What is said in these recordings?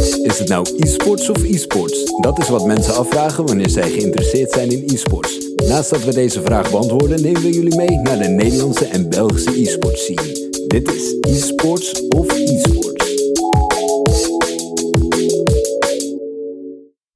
Is het nou e-sports of e-sports? Dat is wat mensen afvragen wanneer zij geïnteresseerd zijn in e-sports. Naast dat we deze vraag beantwoorden, nemen we jullie mee naar de Nederlandse en Belgische e-sports scene. Dit is e-sports of e-sports.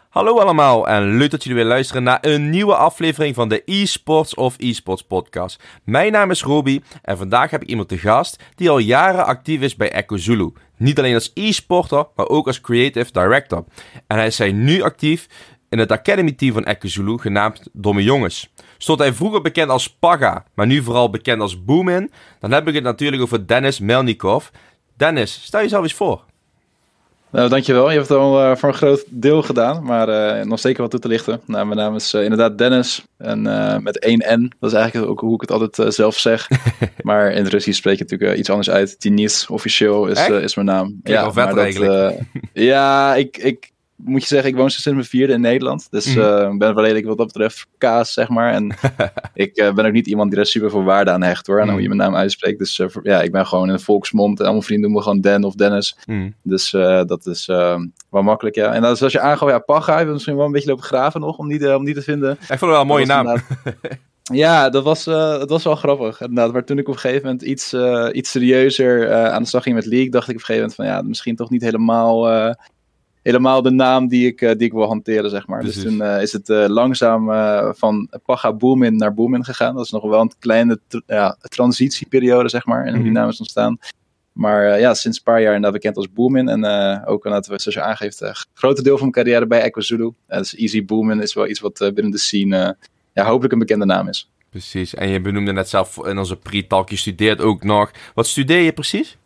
Hallo allemaal en leuk dat jullie weer luisteren naar een nieuwe aflevering van de eSports of eSports podcast. Mijn naam is Roby en vandaag heb ik iemand te gast die al jaren actief is bij Echo Zulu. Niet alleen als e-sporter, maar ook als creative director. En hij is nu actief in het academy team van Echo Zulu, genaamd Domme Jongens. Stond hij vroeger bekend als Paga, maar nu vooral bekend als Boomin, dan heb ik het natuurlijk over Dennis Melnikov. Dennis, stel jezelf eens voor. Nou, dankjewel. Je hebt het al uh, voor een groot deel gedaan, maar uh, nog zeker wat toe te lichten. Nou, mijn naam is uh, inderdaad Dennis en met één N. Dat is eigenlijk ook hoe ik het altijd zelf zeg. maar in het Russisch spreek je natuurlijk iets anders uit. Denis officieel is, is mijn naam. Klinkt ja, vet eigenlijk. ja, ik, ik, moet je zeggen, ik woon sinds mijn vierde in Nederland. Dus ik mm. ben wel redelijk wat dat betreft kaas, zeg maar. En ik ben ook niet iemand die er super veel waarde aan hecht hoor. En hoe je mijn naam uitspreekt. Dus ja, ik ben gewoon in de volksmond. En allemaal vrienden noemen me gewoon Dan of Dennis. Mm. Dus dat is wel makkelijk, ja. En als, als je aangaf, ja, Paga, je misschien wel een beetje lopen graven nog om die, om die te vinden. Ik vond het wel een mooie naam. Ja, dat was, uh, dat was wel grappig. Inderdaad. Maar toen ik op een gegeven moment iets, uh, iets serieuzer uh, aan de slag ging met League, dacht ik op een gegeven moment van ja, misschien toch niet helemaal helemaal de naam die ik, uh, die ik wil hanteren, zeg maar. Dus toen uh, is het uh, langzaam van Paga Boomin naar Boomin gegaan. Dat is nog wel een kleine tr ja, transitieperiode, zeg maar, en mm -hmm. die naam is ontstaan. Maar ja, sinds een paar jaar inderdaad bekend als Boomin. En ook laten we, zoals je aangeeft, een grote deel van mijn carrière bij Echo Zulu. dus Easy Boomin is wel iets wat binnen de scene ja, hopelijk een bekende naam is. Precies, en je benoemde net zelf in onze pre-talk, je studeert ook nog. Wat studeer je precies?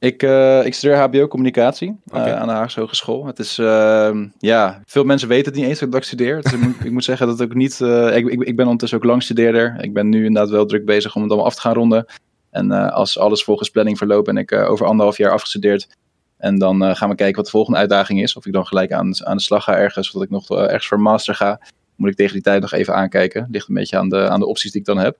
Ik, uh, ik studeer HBO-communicatie okay. uh, aan de Haagse Hogeschool. Het is, uh, ja, veel mensen weten het niet eens dat ik studeer. Dus ik, moet, ik moet zeggen dat ook niet. eh, ik, ik, ik, ben ondertussen ook langstudeerder. Ik ben nu inderdaad wel druk bezig om het allemaal af te gaan ronden. En eh, als alles volgens planning verloopt, ben ik over anderhalf jaar afgestudeerd. En dan gaan we kijken wat de volgende uitdaging is. Of ik dan gelijk aan, aan de slag ga ergens, of dat ik nog ergens voor master ga. Moet ik tegen die tijd nog even aankijken. Ligt een beetje aan de, aan de opties die ik dan heb.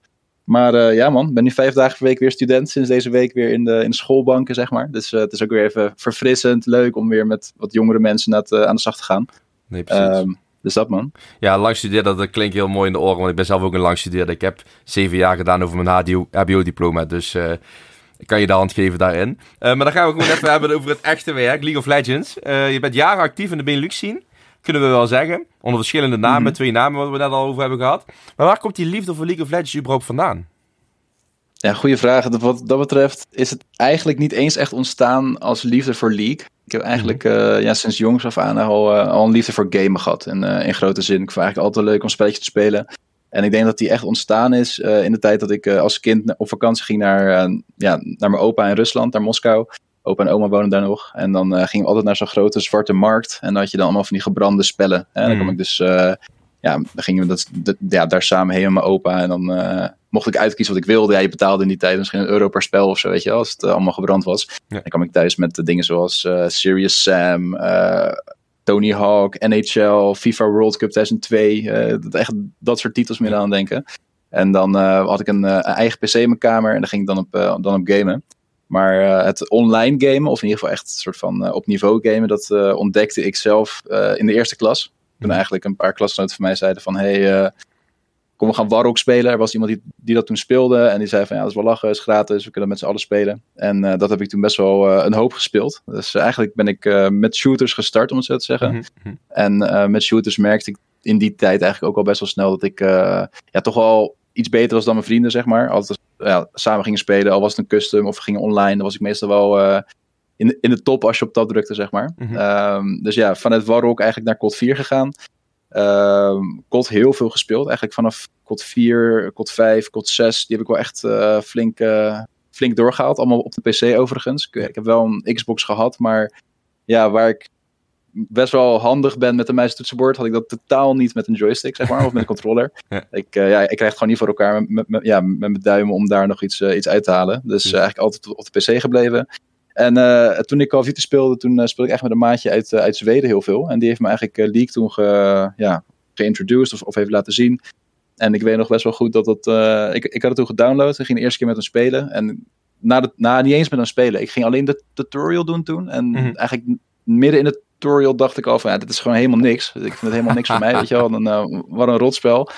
Maar uh, ja man, ben nu vijf dagen per week weer student. Sinds deze week weer in de, in de schoolbanken, zeg maar. Dus uh, het is ook weer even verfrissend, leuk om weer met wat jongere mensen net, uh, aan de slag te gaan. Nee, precies. Um, dus dat man. Ja, lang studeren, dat klinkt heel mooi in de oren. Want ik ben zelf ook een lang studeerder. Ik heb zeven jaar gedaan over mijn HBO-diploma. Dus ik kan je de hand geven daarin. maar dan gaan we gewoon even hebben over het echte werk. League of Legends. je bent jaren actief in de Benelux scene kunnen we wel zeggen. Onder verschillende namen, mm-hmm. twee namen wat we net al over hebben gehad. Maar waar komt die liefde voor League of Legends überhaupt vandaan? Ja, goede vraag. Wat dat betreft is het eigenlijk niet eens echt ontstaan als liefde voor League. Ik heb eigenlijk mm-hmm. uh, ja, sinds jongs af aan al, uh, al een liefde voor gamen gehad. In, uh, in grote zin. Ik vond eigenlijk altijd leuk om spelletjes te spelen. En ik denk dat die echt ontstaan is in de tijd dat ik als kind op vakantie ging naar, ja, naar mijn opa in Rusland, naar Moskou opa en oma wonen daar nog. En dan uh, gingen we altijd naar zo'n grote zwarte markt. En dan had je dan allemaal van die gebrande spellen. En dan mm. kwam ik dus, uh, ja, dan gingen we dat, dat, ja, daar samen heen met mijn opa. En dan uh, mocht ik uitkiezen wat ik wilde. Ja, je betaalde in die tijd misschien een euro per spel of zo, weet je wel. Als het allemaal gebrand was. Ja. Dan kwam ik thuis met dingen zoals Serious Sam, Tony Hawk, NHL, FIFA World Cup 2002. dat, echt dat soort titels meer aan denken. En dan had ik een, een, eigen PC in mijn kamer en dan ging ik dan op, dan op gamen. Maar uh, het online gamen, of in ieder geval echt een soort van uh, op niveau gamen, dat uh, ontdekte ik zelf in de eerste klas. Toen mhm. eigenlijk een paar klasgenoten van mij zeiden van, hey, kom we gaan Warrock spelen. Er was iemand die, die dat toen speelde en die zei van, ja, dat is wel lachen, is gratis, we kunnen met z'n allen spelen. En dat heb ik toen best wel een hoop gespeeld. Dus eigenlijk ben ik met shooters gestart, om het zo te zeggen. Mm -hmm. En met shooters merkte ik in die tijd eigenlijk ook al best wel snel dat ik ja, toch wel iets beter was dan mijn vrienden, zeg maar. Altijd ja, samen gingen spelen, al was het een custom of gingen online, dan was ik meestal wel uh, in, in de top als je op tab drukte, zeg maar. Mm -hmm. um, dus ja, vanuit Warrock eigenlijk naar COD 4 gegaan. Um, COD heel veel gespeeld, eigenlijk vanaf COD 4, COD 5, COD 6, die heb ik wel echt uh, flink, uh, flink doorgehaald. Allemaal op de PC overigens. Ik, ik heb wel een Xbox gehad, maar ja, waar ik best wel handig ben met een muis toetsenbord, had ik dat totaal niet met een joystick, zeg maar, of met een controller. Ja. Ik, uh, ja, ik krijg het gewoon niet voor elkaar met, met, ja, met mijn duimen om daar nog iets, uh, iets uit te halen. Dus uh, eigenlijk altijd op de PC gebleven. En toen ik Call of Duty speelde, toen speelde ik echt met een maatje uit, uit Zweden heel veel. En die heeft me eigenlijk League toen ge, ja, geïntroduced of, of even laten zien. En ik weet nog best wel goed dat dat... ik, ik had het toen gedownload. Ik ging de eerste keer met hem spelen. En na, de, na niet eens met hem spelen. Ik ging alleen de tutorial doen toen. En mm -hmm. eigenlijk midden in het tutorial dacht ik al van, ja, dit is gewoon helemaal niks. Ik vind het helemaal niks voor mij, weet je wel. Dan, uh, wat een rotspel.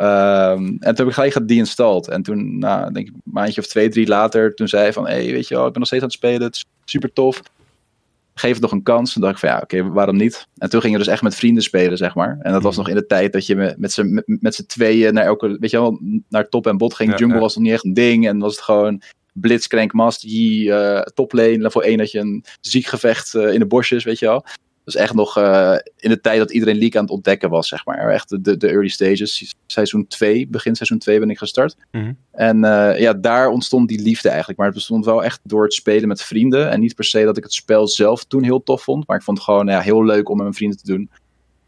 Um, en toen heb ik gelijk gedeinstalled. En toen, nou, denk ik een maandje of twee, drie later, toen zei hij van, hé, hey, weet je wel, ik ben nog steeds aan het spelen, het is super tof. Geef het nog een kans. Toen dacht ik van, ja, oké, waarom niet? En toen gingen we dus echt met vrienden spelen, zeg maar. En dat was nog in de tijd dat je met, met z'n met tweeën naar elke, weet je wel, naar top en bot ging. Ja, Jungle was nog niet echt een ding. En was het gewoon Blitzcrank, Master Yi, uh, toplane, level 1 had je een ziekgevecht uh, in de bosjes, weet je wel. Dus echt nog uh, in de tijd dat iedereen League aan het ontdekken was, zeg maar. Echt de, de early stages. Seizoen 2, begin seizoen 2 ben ik gestart. Mm -hmm. En ja, daar ontstond die liefde eigenlijk. Maar het bestond wel echt door het spelen met vrienden. En niet per se dat ik het spel zelf toen heel tof vond. Maar ik vond het gewoon ja, heel leuk om met mijn vrienden te doen.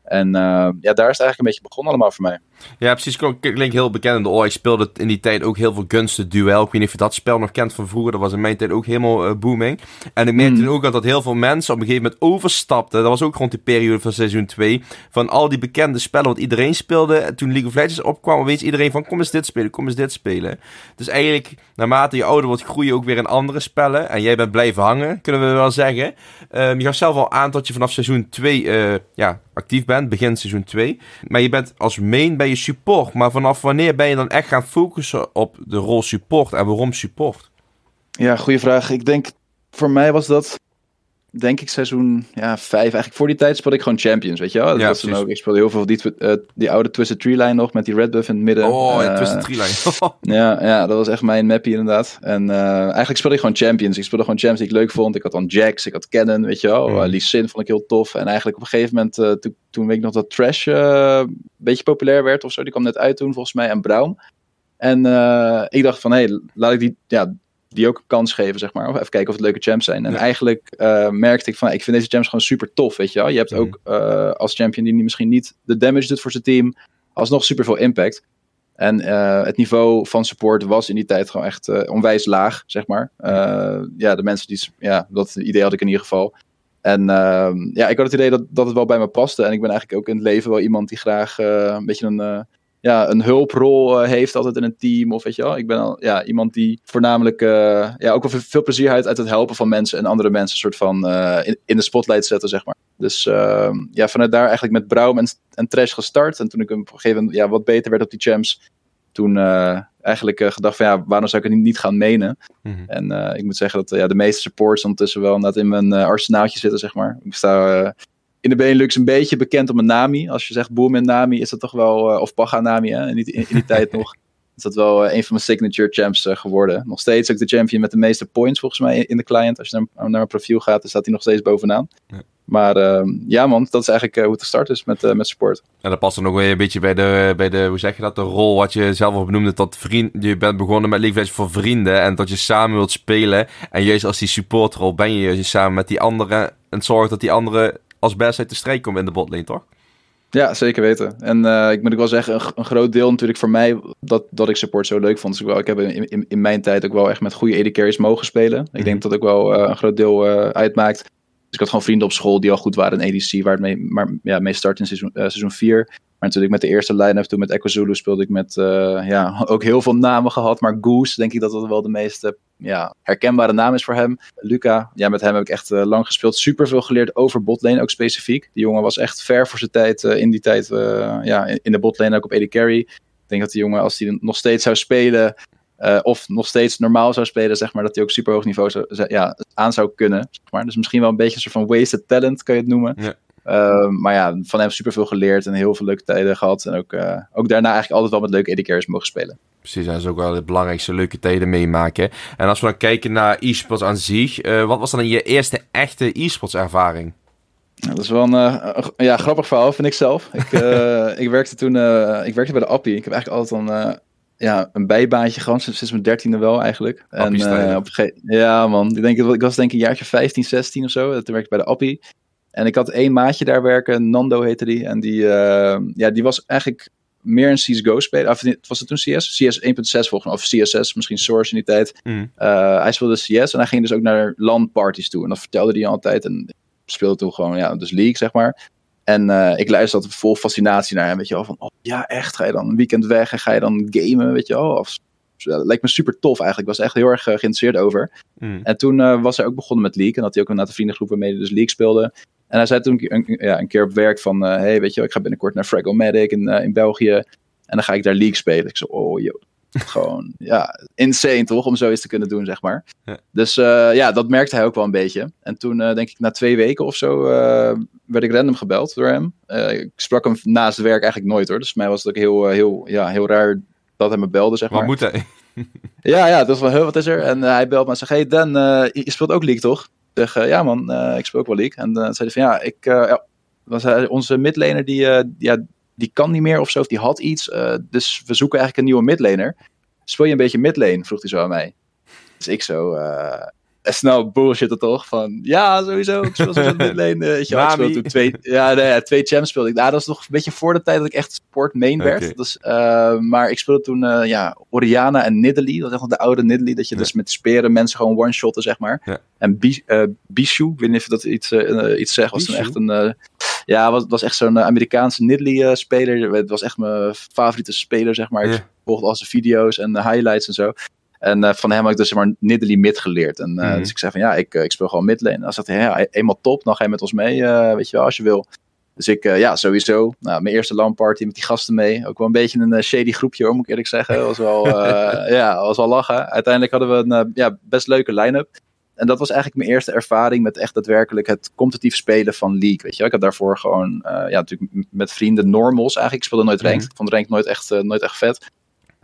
En uh, ja, daar is het eigenlijk een beetje begonnen allemaal voor mij. Ja, precies. Klinkt heel bekend in de oor. Ik speelde in die tijd ook heel veel Gunsted Duel. Ik weet niet of je dat spel nog kent van vroeger. Dat was in mijn tijd ook helemaal uh, booming. En ik merkte mm. ook dat heel veel mensen op een gegeven moment overstapten. Dat was ook rond die periode van seizoen 2. Van al die bekende spellen wat iedereen speelde. En toen League of Legends opkwam, weet iedereen van kom eens dit spelen, kom eens dit spelen. Dus eigenlijk, naarmate je ouder wordt, groei je ook weer in andere spellen. En jij bent blijven hangen, kunnen we wel zeggen. Um, je gaf zelf al aan dat je vanaf seizoen 2 uh, ja, actief bent, begin seizoen 2. Maar je bent als main bij je support. Maar vanaf wanneer ben je dan echt gaan focussen op de rol support en waarom support? Ja, goede vraag. Ik denk, voor mij was dat denk ik seizoen ja, vijf. Eigenlijk voor die tijd speelde ik gewoon Champions, weet je wel? Dat ja, was dan ook, ik speelde heel veel die, uh, die oude Twisted Tree Line nog met die Red Buff in het midden. Oh, uh, Twisted Tree Line. ja, ja, dat was echt mijn mappie inderdaad. En uh, eigenlijk speelde ik gewoon Champions. Ik speelde gewoon Champions die ik leuk vond. Ik had dan Jax, ik had Cannon, weet je wel. Mm. Lee Sin vond ik heel tof. En eigenlijk op een gegeven moment, toen, toen weet ik nog dat Trash een beetje populair werd of zo. Die kwam net uit toen volgens mij. En Brown. En ik dacht van, hé, hey, laat ik die, ja, die ook een kans geven, zeg maar. Of even kijken of het leuke champs zijn. En ja. eigenlijk uh, merkte ik van, ik vind deze champs gewoon super tof, weet je wel. Je hebt mm. ook uh, als champion die misschien niet de damage doet voor zijn team, alsnog super veel impact. En uh, het niveau van support was in die tijd gewoon echt onwijs laag, zeg maar. ja, de mensen die, ja, dat idee had ik in ieder geval. En ehm, ja, ik had het idee dat, dat het wel bij me paste. En ik ben eigenlijk ook in het leven wel iemand die graag een beetje een ja, een hulprol uh, heeft altijd in een team. Of weet je wel, ik ben al ja, iemand die voornamelijk uh, ja, ook wel veel plezier uit, uit het helpen van mensen en andere mensen soort van uh, in, in, de spotlight zetten, zeg maar. Dus ehm, ja, vanuit daar eigenlijk met Braum en, en Trash gestart. En toen ik op een gegeven moment ja, wat beter werd op die champs, toen eigenlijk gedacht van ja, waarom zou ik het niet gaan menen? Mm -hmm. En ik moet zeggen dat ja, de meeste supports ondertussen wel net in mijn arsenaaltje zitten, zeg maar. Ik sta in de Benelux een beetje bekend om een Nami. Als je zegt Boom en Nami, is dat toch wel, uh, of Paga Nami, hè? In, die, in, in die tijd nog. Is dat wel uh, een van mijn signature champs uh, geworden. Nog steeds ook de champion met de meeste points volgens mij in de client. Als je naar, naar mijn profiel gaat, dan staat hij nog steeds bovenaan. Ja. Maar uh, ja man, dat is eigenlijk hoe het gestart is met, met support. En dat past dan ook weer een beetje bij de, bij de, hoe zeg je dat, de rol wat je zelf al benoemde. Dat vriend, je bent begonnen met League voor vrienden en dat je samen wilt spelen. En juist als die supportrol ben je juist samen met die anderen en zorgt dat die anderen als best uit de strijd komen in de botlane, toch? Ja, zeker weten. En uh, ik moet ook wel zeggen, een, een, groot deel natuurlijk voor mij dat, dat ik support zo leuk vond. Dus ik, wel, ik heb in, in, in mijn tijd ook wel echt met goede AD carries mogen spelen. Ik denk dat dat ook wel uh, een groot deel uh, uitmaakt. Dus ik had gewoon vrienden op school die al goed waren in ADC, waar het mee, maar, ja, mee start in seizoen, seizoen 4. Maar natuurlijk met de eerste line-up, toen met Echo Zulu speelde ik met, uh, ja, ook heel veel namen gehad. Maar Goose, denk ik dat dat wel de meest ja, herkenbare naam is voor hem. Luca, ja, met hem heb ik echt uh, lang gespeeld. Super veel geleerd over botlane, ook specifiek. Die jongen was echt ver voor zijn tijd in die tijd, ja, in, de botlane, ook op AD Carry. Ik denk dat die jongen, als hij nog steeds zou spelen, of nog steeds normaal zou spelen, zeg maar, dat hij ook super hoog niveau zou, ja, aan zou kunnen. Zeg maar. Dus misschien wel een beetje een soort van wasted talent, kan je het noemen. Ja. Uh, maar ja, van hem super veel geleerd en heel veel leuke tijden gehad. En ook, uh, ook daarna eigenlijk altijd wel met leuke editors mogen spelen. Precies, dat is ook wel de belangrijkste leuke tijden meemaken. En als we dan kijken naar e-sports aan zich, uh, wat was dan je eerste echte e-sports ervaring? Dat is wel een ja, grappig verhaal, vind ik zelf. Ik, ik werkte toen ik werkte bij de Appie. Ik heb eigenlijk altijd een, ja, een bijbaantje gehad, sinds mijn dertiende wel eigenlijk. En, op ja man, ik, denk, ik was denk ik een jaartje 15, 16 of zo. Toen werkte ik bij de Appie. En ik had één maatje daar werken, Nando heette die. En die, uh, ja, die was eigenlijk meer een CSGO-speler. Of was het toen CS? CS 1.6 volgens mij. Of CSS, misschien Source in die tijd. Mm. Uh, hij speelde CS en hij ging dus ook naar LAN-parties toe. En dat vertelde hij altijd. En speelde toen gewoon, ja, dus League, zeg maar. En uh, ik luisterde vol fascinatie naar hem, weet je wel. Van, oh ja, echt, ga je dan een weekend weg en ga je dan gamen, weet je wel. Of lijkt me super tof eigenlijk. Ik was echt heel erg geïnteresseerd over. Mm. En toen was hij ook begonnen met League. En had hij ook een aantal vriendengroep waarmee hij dus League speelde. En hij zei toen een, ja, een keer op werk van... hey, weet je ik ga binnenkort naar Fragomatic in, in België. En dan ga ik daar League spelen. Ik zo, oh joh, gewoon, ja, insane toch? Om zoiets te kunnen doen, zeg maar. Ja. Dus uh, ja, dat merkte hij ook wel een beetje. En toen, uh, denk ik, na twee weken of zo, uh, werd ik random gebeld door hem. ik sprak hem naast het werk eigenlijk nooit hoor. Dus voor mij was het ook heel, heel, ja, heel raar dat hij me belde, zeg maar. Wat moet hij? ja, ja, dat was van, wat is er? En hij belt me en zegt, hey Dan, je speelt ook League toch? Ik zeg, ja man, ik speel ook wel League. En dan zei hij van, ja, ik, ja, was hij, onze midlaner die, ja, die kan niet meer of zo, of die had iets. Uh, dus we zoeken eigenlijk een nieuwe midlaner. Speel je een beetje midlane? vroeg hij zo aan mij. Dus ik zo, uh, snel bullshit toch? Van, ja, sowieso, ik speel zo. Uh, weet je wel, ik toen twee, ja, nee, ja, twee champs speelde ik. Nou, dat was nog een beetje voor de tijd dat ik echt sport main werd. Dus, uh, maar ik speelde toen, uh, ja, Oriana en Nidalee. Dat is echt nog de oude Nidalee, dat je Ja. dus met speren mensen gewoon one-shotten, zeg maar. Ja. En Bi- eh, Bishu, ik weet niet of je dat iets, eh, iets zegt, was toen echt een... eh, ja, was, was echt zo'n eh, Amerikaanse Nidalee-speler. Het was echt mijn favoriete speler, zeg maar. Ik Ja. volgde al zijn video's en de highlights en zo. En eh, van hem had ik dus zeg maar Nidalee mid geleerd. En, Mhm. Dus ik zei van ja, ik, eh, ik speel gewoon midlane. En dan zegt hij, ja, eenmaal top, dan ga je met ons mee, weet je wel, als je wil. Dus ik, ja, sowieso. Nou, mijn eerste LAN-party met die gasten mee. Ook wel een beetje een shady groepje hoor, moet ik eerlijk zeggen. Was wel, ja, was wel lachen. Uiteindelijk hadden we een ja, best leuke line-up. En dat was eigenlijk mijn eerste ervaring met echt daadwerkelijk het competitief spelen van League. Weet je, wel. ik had daarvoor gewoon, ja, natuurlijk met vrienden normals eigenlijk. Ik speelde nooit ranked. Mhm. Ik vond ranked nooit echt, nooit echt vet.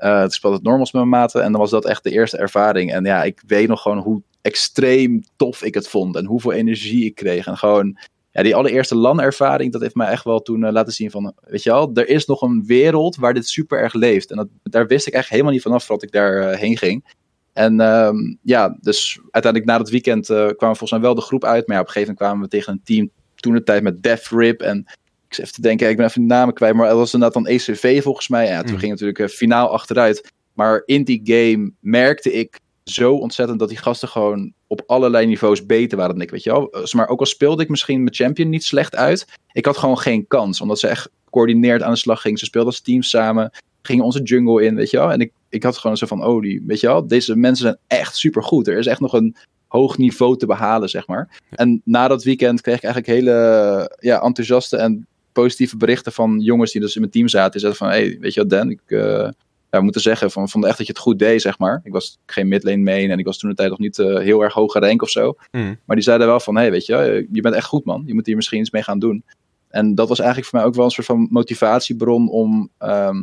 Eh ik speelde het normals met mijn maten en dan was dat echt de eerste ervaring. En ja, ik weet nog gewoon hoe extreem tof ik het vond en hoeveel energie ik kreeg. En gewoon, ja, die allereerste LAN-ervaring, dat heeft mij echt wel toen eh, laten zien van, weet je wel, er is nog een wereld waar dit super erg leeft. En dat, daar wist ik echt helemaal niet vanaf voordat ik daar eh, heen ging. En ehm, ja, dus uiteindelijk na dat weekend eh, kwamen volgens mij wel de groep uit. Maar ja, op een gegeven moment kwamen we tegen een team toen de tijd met Def Rip en ik even te denken, ik ben even de namen kwijt, maar dat was inderdaad dan ECV volgens mij. Ja, toen Mm. ging natuurlijk eh, finaal achteruit. Maar in die game merkte ik zo ontzettend dat die gasten gewoon op allerlei niveaus beter waren dan ik, weet je wel. Eh, Maar ook al speelde ik misschien mijn champion niet slecht uit, ik had gewoon geen kans, omdat ze echt gecoördineerd aan de slag gingen. Ze speelden als team samen, gingen onze jungle in, weet je wel. En ik, ik had gewoon zo van, oh, die, weet je wel, deze mensen zijn echt super goed. Er is echt nog een hoog niveau te behalen, zeg maar. En na dat weekend kreeg ik eigenlijk hele ja, enthousiaste en positieve berichten van jongens die dus in mijn team zaten. Die zeiden van, hey, weet je wat Dan, ik eh, ja, we moeten zeggen van, vond echt dat je het goed deed, zeg maar. Ik was geen midlane main en ik was toen de tijd nog niet eh, heel erg hoge rank of zo. Mm. Maar die zeiden wel van, hey, weet je, je bent echt goed man. Je moet hier misschien iets mee gaan doen. En dat was eigenlijk voor mij ook wel een soort van motivatiebron om ehm,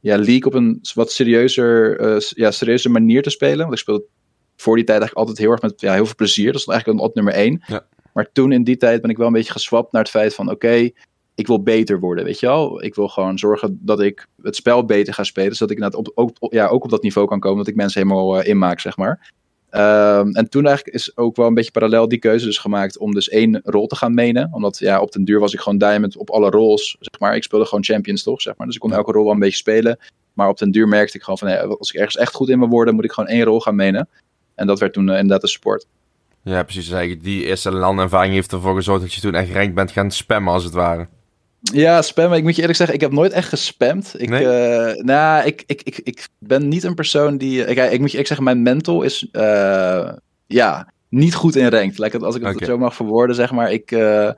ja, League op een wat serieuzer, eh, ja, serieuze manier te spelen. Want ik speelde voor die tijd eigenlijk altijd heel erg met ja, heel veel plezier. Dat is eigenlijk een op nummer één. Ja. Maar toen in die tijd ben ik wel een beetje geswapt naar het feit van, oké, ik wil beter worden, weet je wel. Ik wil gewoon zorgen dat ik het spel beter ga spelen, zodat ik inderdaad op, ook, op- ja, ook op dat niveau kan komen, dat ik mensen helemaal eh, inmaak, zeg maar. Ehm, en toen eigenlijk is ook wel een beetje parallel die keuze dus gemaakt om dus één rol te gaan menen. Omdat ja, op den duur was ik gewoon diamond op alle roles, zeg maar. Ik speelde gewoon champions toch, zeg maar. Dus ik kon elke rol wel een beetje spelen. Maar op den duur merkte ik gewoon van, hey, als ik ergens echt goed in wil worden, moet ik gewoon één rol gaan menen. En dat werd toen eh, inderdaad de support. Ja, precies. Dus eigenlijk die eerste landervaring heeft ervoor gezorgd dat je toen echt rank bent gaan spammen, als het ware. Ja, spammen. Ik moet je eerlijk zeggen, ik heb nooit echt gespamd. Ik, Nee? eh, nou, ik, ik, ik, ik ben niet een persoon die... Ik, ik moet je eerlijk zeggen, mijn mental is eh, ja, niet goed in ranked. Like, als ik het zo mag verwoorden, zeg maar. Ik, eh,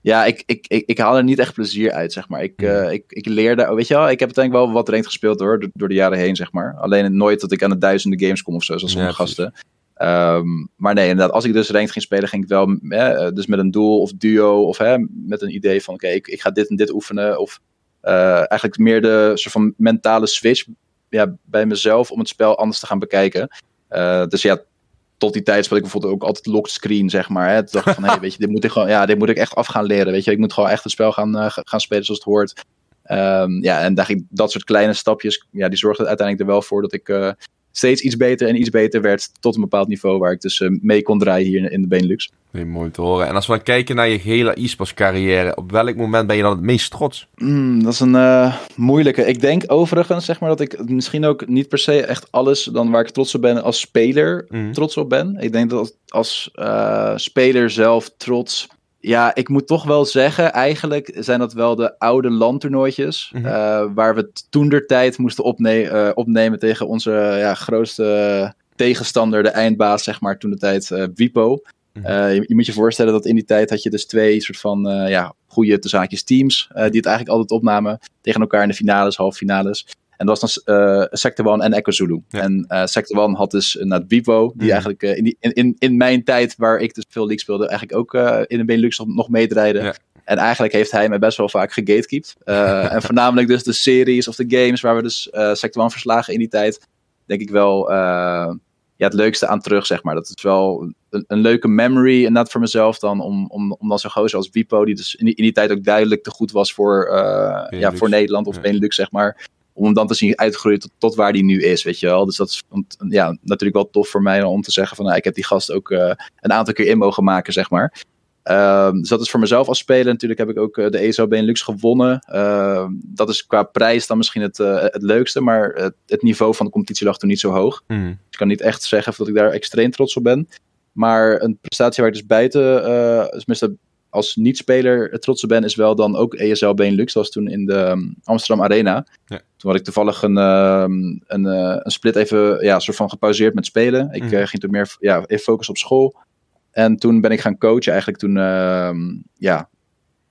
ja, ik, ik, ik, ik haal er niet echt plezier uit, zeg maar. Ik, eh, ik, ik leerde... Weet je wel, ik heb uiteindelijk wel wat ranked gespeeld hoor, door, door de jaren heen, zeg maar. Alleen nooit dat ik aan de duizenden games kom of zo, zoals Ja, sommige precies. Ehm, maar nee, inderdaad, als ik dus ranked ging spelen, ging ik wel eh, dus met een doel of duo of hè, met een idee van oké, ik, ik ga dit en dit oefenen. Of eh, eigenlijk meer de soort van mentale switch ja, bij mezelf om het spel anders te gaan bekijken. Eh, dus ja, tot die tijd speelde ik bijvoorbeeld ook altijd locked screen, zeg maar. Hè. Toen dacht ik van, hey, weet je, dit moet ik gewoon, ja, dit moet ik echt af gaan leren, weet je. Ik moet gewoon echt het spel gaan, gaan spelen zoals het hoort. Ehm, ja, en dat soort kleine stapjes, ja, die zorgden uiteindelijk er wel voor dat ik steeds iets beter en iets beter werd tot een bepaald niveau waar ik dus eh, mee kon draaien hier in, de Benelux. Nee, mooi te horen. En als we dan kijken naar je hele e-sports carrière, op welk moment ben je dan het meest trots? Mm, dat is een eh, moeilijke. Ik denk overigens, zeg maar, dat ik misschien ook niet per se echt alles dan waar ik trots op ben als speler Mhm. trots op ben. Ik denk dat als, als eh, speler zelf trots Ja, ik moet toch wel zeggen, eigenlijk zijn dat wel de oude landtoernooitjes. Mhm. eh, waar we toen der tijd moesten opne eh, opnemen tegen onze ja, grootste tegenstander, de eindbaas, zeg maar, toen de tijd, eh Wipo. Mhm. Je, je moet je voorstellen dat in die tijd had je dus twee soort van ja, goede zaakjes teams. die het eigenlijk altijd opnamen tegen elkaar in de finales, halffinales. En dat was dan eh Sector One en Echo Zulu. Ja. En eh Sector One had dus naar Wipo, die Mhm. eigenlijk eh, in, die, in, in, in mijn tijd, waar ik dus veel league speelde, eigenlijk ook in de Benelux nog, meedraaide. Ja. En eigenlijk heeft hij mij best wel vaak gegatekeept. En voornamelijk dus de series of de games waar we dus Sector One verslagen in die tijd. Denk ik wel ja, het leukste aan terug, zeg maar. Dat is wel een, een leuke memory. En dat voor mezelf dan, om, om, om dan zo'n gozer als Wipo, die dus in die, in die tijd ook duidelijk te goed was voor, ja, voor Nederland of Ja. Benelux, zeg maar. Om hem dan te zien uitgroeien tot, tot waar die nu is, weet je wel. Dus dat is want, ja, natuurlijk wel tof voor mij om te zeggen van, nou, ik heb die gast ook eh, een aantal keer in mogen maken, zeg maar. Ehm, dus dat is voor mezelf als speler. Natuurlijk heb ik ook eh, de ESO Benelux gewonnen. Ehm, dat is qua prijs dan misschien het, eh, het leukste. Maar het, het niveau van de competitie lag toen niet zo hoog. Mhm. Dus ik kan niet echt zeggen dat ik daar extreem trots op ben. Maar een prestatie waar ik dus buiten, eh tenminste als niet-speler trots op ben, is wel dan ook ESL Benelux. Dat was toen in de ehm, Amsterdam Arena. Ja. Toen had ik toevallig een, ehm, een, eh, een split even ja, soort van gepauzeerd met spelen. Ik Mhm. eh, ging toen meer ja, even focussen op school. En toen ben ik gaan coachen eigenlijk toen, ehm, ja,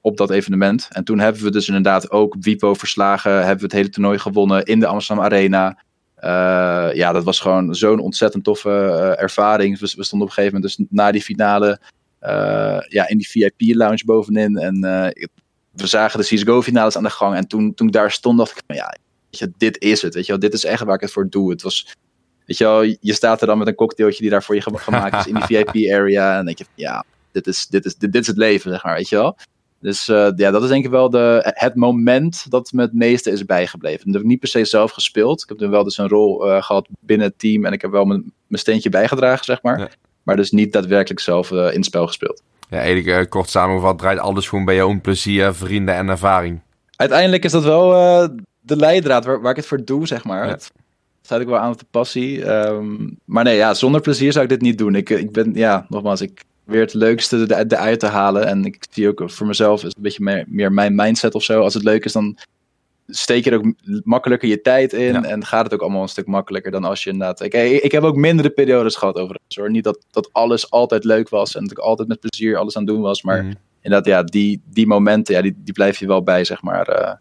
op dat evenement. En toen hebben we dus inderdaad ook Wipo verslagen. Hebben we het hele toernooi gewonnen in de Amsterdam Arena. Eh, ja, dat was gewoon zo'n ontzettend toffe ervaring. We, we stonden op een gegeven moment dus na die finale ja, in die VIP-lounge bovenin. En eh, we zagen de CSGO-finales aan de gang. En toen, toen ik daar stond, dacht ik van ja, weet je, dit is het. Weet je wel, dit is echt waar ik het voor doe. Het was, weet je wel, je staat er dan met een cocktailtje die daar voor je gema- gemaakt is in die VIP-area. En dan denk je ja, dit is, dit, is, dit, dit is het leven, zeg maar, weet je wel. Dus eh, ja, dat is denk ik wel de, het moment dat me het meeste is bijgebleven. Dat heb ik niet per se zelf gespeeld. Ik heb toen wel dus een rol eh, gehad binnen het team. En ik heb wel mijn, mijn steentje bijgedragen, zeg maar. Ja. Maar dus niet daadwerkelijk zelf eh, in het spel gespeeld. Ja, eigenlijk eh, kort samengevat draait alles gewoon bij jou om plezier, vrienden en ervaring. Uiteindelijk is dat wel eh, de leidraad waar, waar ik het voor doe, zeg maar. Ja. Het sluit ik wel aan op de passie. Ehm, maar nee, ja, zonder plezier zou ik dit niet doen. Ik, ik ben, ja, nogmaals, ik weer het leukste er- eruit te halen. En ik zie ook voor mezelf, is een beetje meer, meer mijn mindset of zo. Als het leuk is, dan steek je er ook makkelijker je tijd in. Ja. En gaat het ook allemaal een stuk makkelijker dan als je inderdaad... Ik, ik heb ook mindere periodes gehad overigens hoor. Niet dat, dat alles altijd leuk was en dat ik altijd met plezier alles aan het doen was. Maar Mhm. inderdaad, ja, die, die momenten, ja, die, die blijf je wel bij, zeg maar. eh,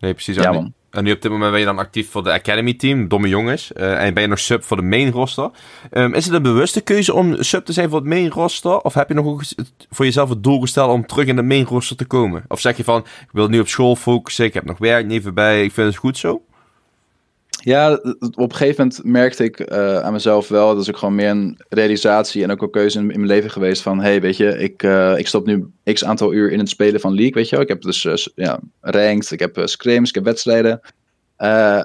Nee, precies. ja, man. En nu op dit moment ben je dan actief voor de Academy Team, domme jongens. Eh, en ben je nog sub voor de main roster. Ehm, is het een bewuste keuze om sub te zijn voor het main roster? Of heb je nog voor jezelf het doel gesteld om terug in de main roster te komen? Of zeg je van, ik wil nu op school focussen, ik heb nog werk nevenbij, ik vind het goed zo? Ja, op een gegeven moment merkte ik eh, aan mezelf wel, dat is ook gewoon meer een realisatie en ook een keuze in, in mijn leven geweest van, hey, weet je, ik, eh, ik stop nu x aantal uur in het spelen van League, weet je wel. Ik heb dus s- ja, ranked, ik heb scrims, ik heb wedstrijden.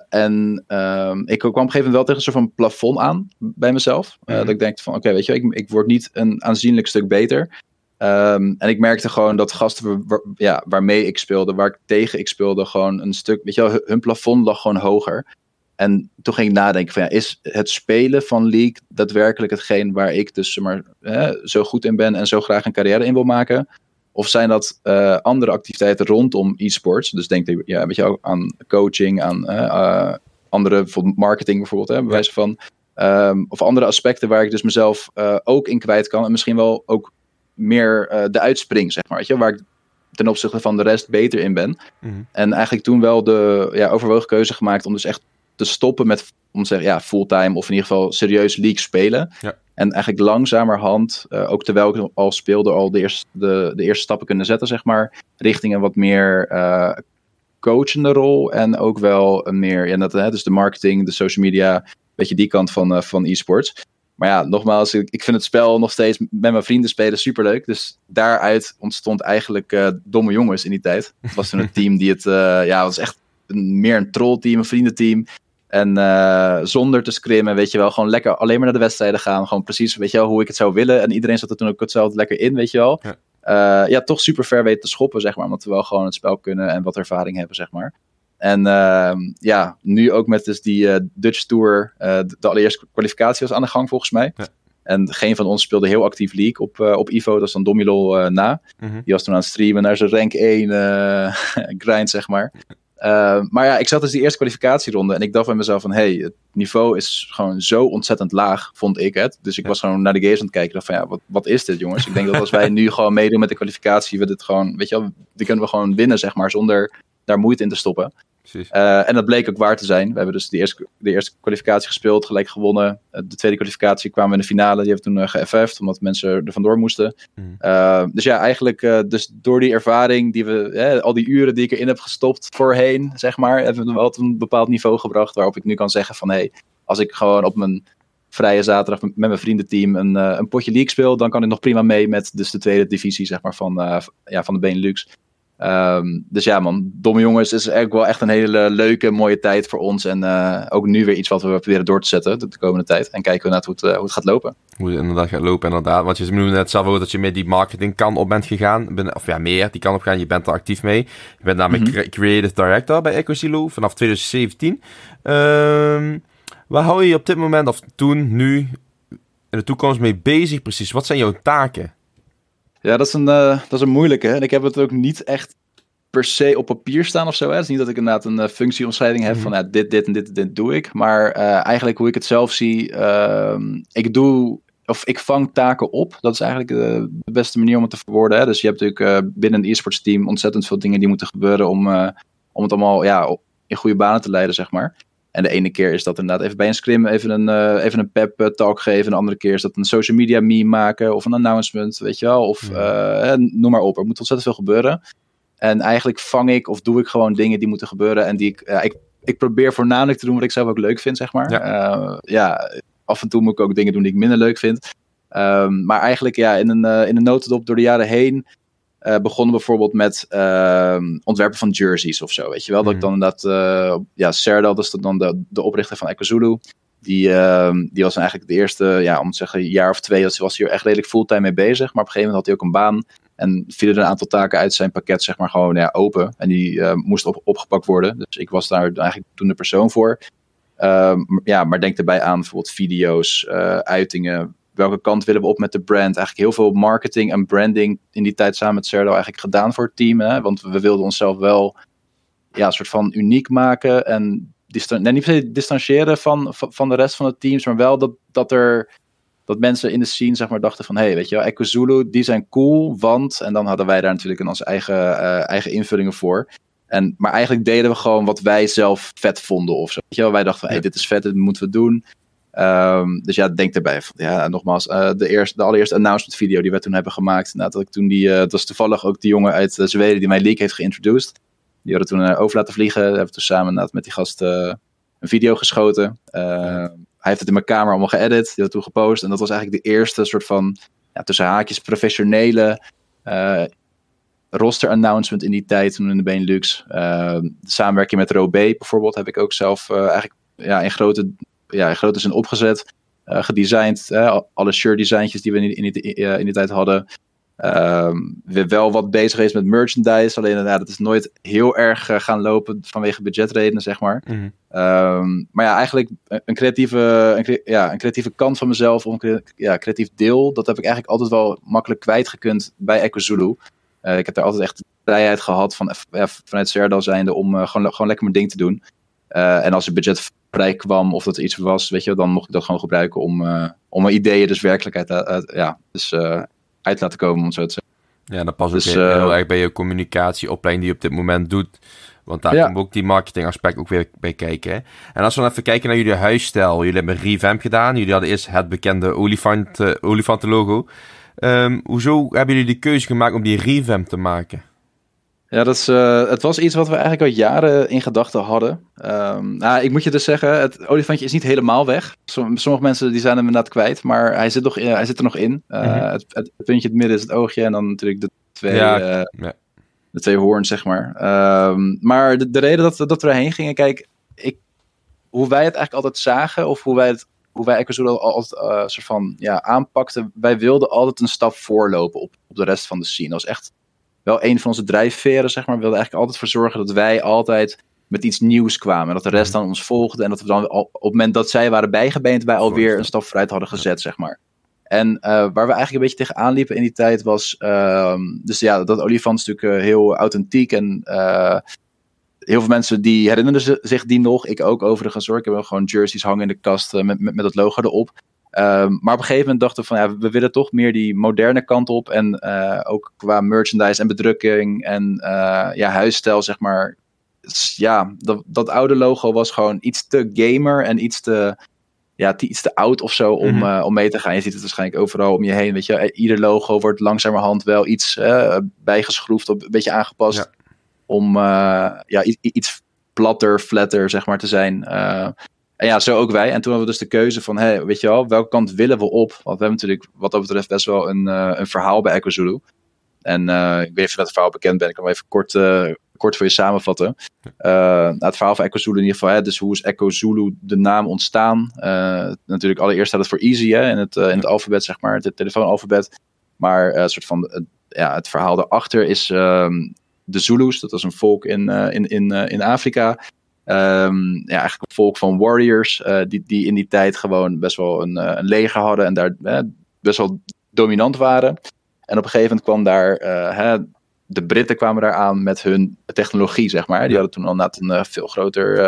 En ehm, ik kwam op een gegeven moment wel tegen een soort van plafond aan bij mezelf. Mhm. Dat ik denk van, oké, weet je, ik, ik word niet een aanzienlijk stuk beter. Ehm, en ik merkte gewoon dat gasten waar- ja, waarmee ik speelde, waar ik tegen ik speelde, gewoon een stuk, weet je wel, hun plafond lag gewoon hoger. En toen ging ik nadenken van ja, is het spelen van League daadwerkelijk hetgeen waar ik dus maar, hè, zo goed in ben en zo graag een carrière in wil maken? Of zijn dat eh, andere activiteiten rondom e-sports? Dus denk ik ja, weet je, ook aan coaching, aan eh, andere, marketing bijvoorbeeld, hè, bij wijze van. Ehm, of andere aspecten waar ik dus mezelf eh, ook in kwijt kan. En misschien wel ook meer de uitspring, zeg maar. Weet je, waar ik ten opzichte van de rest beter in ben. Mhm. En eigenlijk toen wel de ja, overwogen keuze gemaakt om dus echt te stoppen met, om te zeggen, ja, fulltime of in ieder geval serieus league spelen. Ja. En eigenlijk langzamerhand, eh, ook terwijl ik al speelde, al de eerste, de, de eerste stappen kunnen zetten, zeg maar, richting een wat meer eh, coachende rol. En ook wel een meer, ja, dat, hè, dus de marketing, de social media, beetje die kant van, eh, van e-sports. Maar ja, nogmaals, ik, ik vind het spel nog steeds met mijn vrienden spelen superleuk. Dus daaruit ontstond eigenlijk Domme Jongens in die tijd. Het was toen een team die het, ja, het was echt een, meer een trollteam, een vriendenteam. En eh, zonder te scrimmen, weet je wel, gewoon lekker alleen maar naar de wedstrijden gaan. Gewoon precies, weet je wel, hoe ik het zou willen. En iedereen zat er toen ook hetzelfde lekker in, weet je wel. Ja. Ja, ja toch super ver weten te schoppen, zeg maar. Omdat we wel gewoon het spel kunnen en wat ervaring hebben, zeg maar. En ehm, ja, nu ook met dus die eh, Dutch Tour. eh, de allereerste kwalificatie was aan de gang volgens mij. Ja. En geen van ons speelde heel actief League op, op Ivo. Dat is dan Domilol na. Mhm. Die was toen aan het streamen naar zijn rank 1 grind, zeg maar. Uh, maar ja, ik zat dus die eerste kwalificatieronde en ik dacht bij mezelf van, hey, het niveau is gewoon zo ontzettend laag, vond ik het. Dus ik was gewoon naar de games aan het kijken, dacht van, ja, wat, wat is dit jongens? Ik denk dat als wij nu gewoon meedoen met de kwalificatie, we dit gewoon, weet je wel, die kunnen we gewoon winnen, zeg maar, zonder daar moeite in te stoppen. Uh, en dat bleek ook waar te zijn. We hebben dus de eerste, de eerste kwalificatie gespeeld, gelijk gewonnen. Uh, de tweede kwalificatie kwamen we in de finale. Die hebben toen uh, omdat mensen er vandoor moesten. Mm. dus ja, eigenlijk dus door die ervaring, die we, al die uren die ik erin heb gestopt voorheen, zeg maar, hebben we wel tot een bepaald niveau gebracht waarop ik nu kan zeggen van, hé, hey, als ik gewoon op mijn vrije zaterdag met mijn vriendenteam een, een potje league speel, dan kan ik nog prima mee met dus de tweede divisie, zeg maar, van, ja, van de Benelux. Um, dus ja, man, Domme Jongens is eigenlijk wel echt een hele leuke, mooie tijd voor ons. En uh, ook nu weer iets wat we proberen door te zetten de, de komende tijd. En kijken we naar hoe het, uh, hoe het gaat lopen. Hoe het inderdaad gaat lopen, inderdaad. Want je noemde net zelf ook dat je met die marketing kan op bent gegaan. Ben, of ja, meer die kan op gaan. Je bent er actief mee. Je bent namelijk mm -hmm. creative director bij EcoSilo vanaf 2017. Um, waar hou je je op dit moment, of toen, nu, in de toekomst mee bezig precies? Wat zijn jouw taken? Ja, dat is, een, uh, dat is een moeilijke. En ik heb het ook niet echt per se op papier staan of zo. Hè. Het is niet dat ik inderdaad een uh, functieomschrijving heb mm van ja, dit, dit en dit, dit doe ik. Maar uh, eigenlijk hoe ik het zelf zie, uh, ik doe of ik vang taken op. Dat is eigenlijk de, de beste manier om het te verwoorden. Hè. Dus je hebt natuurlijk binnen een e-sports team ontzettend veel dingen die moeten gebeuren om, om het allemaal ja, in goede banen te leiden, zeg maar. En de ene keer is dat inderdaad even bij een scrim even een, uh, even een pep talk geven. De andere keer is dat een social media meme maken of een announcement, weet je wel. Of uh, noem maar op. Er moet ontzettend veel gebeuren. En eigenlijk vang ik of doe ik gewoon dingen die moeten gebeuren. En die ik, ik, ik probeer voornamelijk te doen wat ik zelf ook leuk vind, zeg maar. Ja, ja af en toe moet ik ook dingen doen die ik minder leuk vind. Um, maar eigenlijk ja, in een, in een notendop door de jaren heen uh, begonnen bijvoorbeeld met uh, ontwerpen van jerseys of zo, weet je wel. Dat ik dan inderdaad, uh, ja, Serdal, dat is dan de, de oprichter van EcoZulu. Die, uh, die was eigenlijk de eerste, ja, om te zeggen, jaar of twee, was, was hier echt redelijk fulltime mee bezig. Maar op een gegeven moment had hij ook een baan en vielen er een aantal taken uit zijn pakket, zeg maar, gewoon ja, open. En die uh, moest op, opgepakt worden. Dus ik was daar eigenlijk toen de persoon voor. Uh, ja, maar denk erbij aan bijvoorbeeld video's, uitingen, welke kant willen we op met de brand. Eigenlijk heel veel marketing en branding in die tijd samen met Serdo eigenlijk gedaan voor het team. Hè? Want we wilden onszelf wel ja, een soort van uniek maken en distan nee, niet per se distancieren van, van de rest van het teams, maar wel dat, dat er dat mensen in de scene zeg maar dachten van, hé, hey, weet je wel, Echo Zulu, die zijn cool, want, en dan hadden wij daar natuurlijk in onze eigen, uh, eigen invullingen voor. En, maar eigenlijk deden we gewoon wat wij zelf vet vonden of zo. Weet je wel? Wij dachten van, hé, hey, dit is vet, dit moeten we doen. Um, dus ja, denk erbij. Ja, nogmaals, uh, de, eerste, de allereerste announcement video die we toen hebben gemaakt. Nou, dat ik toen die, uh, dat was toevallig ook die jongen uit uh, Zweden die mijn leak heeft geïntroduced. Die hadden toen over laten vliegen. Hebben toen samen met die gast een video geschoten. Hij heeft het in mijn kamer allemaal geëdit. Die had toen gepost. En dat was eigenlijk de eerste soort van, ja, tussen haakjes, professionele roster announcement in die tijd toen in de Benelux. de samenwerking met Robé bijvoorbeeld heb ik ook zelf eigenlijk ja, in grote ja, grote zin opgezet, uh, gedesigned. alle shirt designtjes die we in, in, die, in die tijd hadden. Um, weer wel wat bezig is met merchandise. Alleen inderdaad, het is nooit heel erg uh, gaan lopen vanwege budgetredenen, zeg maar. Mm -hmm. um, maar ja, eigenlijk een creatieve, een, ja, een creatieve kant van mezelf, of een ja, creatief deel, dat heb ik eigenlijk altijd wel makkelijk kwijtgekund bij Echo Zulu. Uh, ik heb daar altijd echt de vrijheid gehad van, ja, vanuit Serdal zijnde om uh, gewoon, gewoon lekker mijn ding te doen. En als er budget vrij kwam of dat er iets was, weet je, dan mocht ik dat gewoon gebruiken om, uh, om mijn ideeën dus werkelijkheid uit, ja, dus, uh, uit te laten komen, om zo te zeggen. Ja, dat past dus, ook heel, heel erg bij je communicatieopleiding die je op dit moment doet. Want daar ja. komt ook die marketing aspect ook weer bij kijken. Hè? En als we dan even kijken naar jullie huisstijl. Jullie hebben een revamp gedaan. Jullie hadden eerst het bekende olifant, olifantenlogo. Um, hoezo hebben jullie de keuze gemaakt om die revamp te maken? Ja, dat is, uh, het was iets wat we eigenlijk al jaren in gedachten hadden. Um, nou, ik moet je dus zeggen, het olifantje is niet helemaal weg. Sommige mensen die zijn hem inderdaad kwijt, maar hij zit, nog in, hij zit er nog in. Uh, mm -hmm. het, het, puntje in het midden is het oogje en dan natuurlijk de twee, ja, uh, ja. de twee hoorns, zeg maar. Um, maar de, de, reden dat, dat we erheen gingen, kijk, ik, hoe wij het eigenlijk altijd zagen, of hoe wij het hoe wij Ecozool altijd soort van ja, aanpakten, wij wilden altijd een stap voorlopen op, op de rest van de scene. Dat was echt wel een van onze drijfveren, zeg maar. We wilden eigenlijk altijd voor zorgen dat wij altijd met iets nieuws kwamen. En dat de rest dan ons volgde. En dat we dan op het moment dat zij waren bijgebeend, wij alweer een stap vooruit hadden gezet, zeg maar. En waar we eigenlijk een beetje tegenaan liepen in die tijd was, ehm, dus ja, dat olifant is natuurlijk heel authentiek en heel veel mensen die herinneren zich die nog. Ik ook overigens hoor. Ik heb gewoon jerseys hangen in de kast met, met, met het logo erop. Um, maar op een gegeven moment dachten we van ja, we willen toch meer die moderne kant op. En uh, ook qua merchandise en bedrukking en uh, ja, huisstijl, zeg maar. Ja, dat, dat oude logo was gewoon iets te gamer en iets te, ja, iets te oud of zo om, mm -hmm. uh, om mee te gaan. Je ziet het waarschijnlijk overal om je heen. Weet je, ieder logo wordt langzamerhand wel iets bijgeschroefd, of een beetje aangepast. Ja. Om ja, iets platter, flatter, zeg maar, te zijn. En ja, zo ook wij. En toen hadden we dus de keuze van, hey, weet je wel, welke kant willen we op? Want we hebben natuurlijk wat dat betreft best wel een, uh, een verhaal bij EcoZulu. En uh, ik weet niet of dat het verhaal bekend ben. Ik kan wel even kort, uh, kort voor je samenvatten. Nou, het verhaal van EcoZulu in ieder geval. Hè, dus hoe is EcoZulu de naam ontstaan? natuurlijk allereerst staat het voor easy hè, in, het, in het alfabet, zeg maar. Het telefoonalfabet. Maar een soort van, ja, het verhaal daarachter is ehm, de Zulus. Dat was een volk in, in, in, in Afrika. Um, ja, eigenlijk een volk van warriors, uh, die, die in die tijd gewoon best wel een, uh, een leger hadden en daar uh, best wel dominant waren. En op een gegeven moment kwam daar, hè, de Britten kwamen daar aan met hun technologie, zeg maar. Die hadden toen al net een veel groter,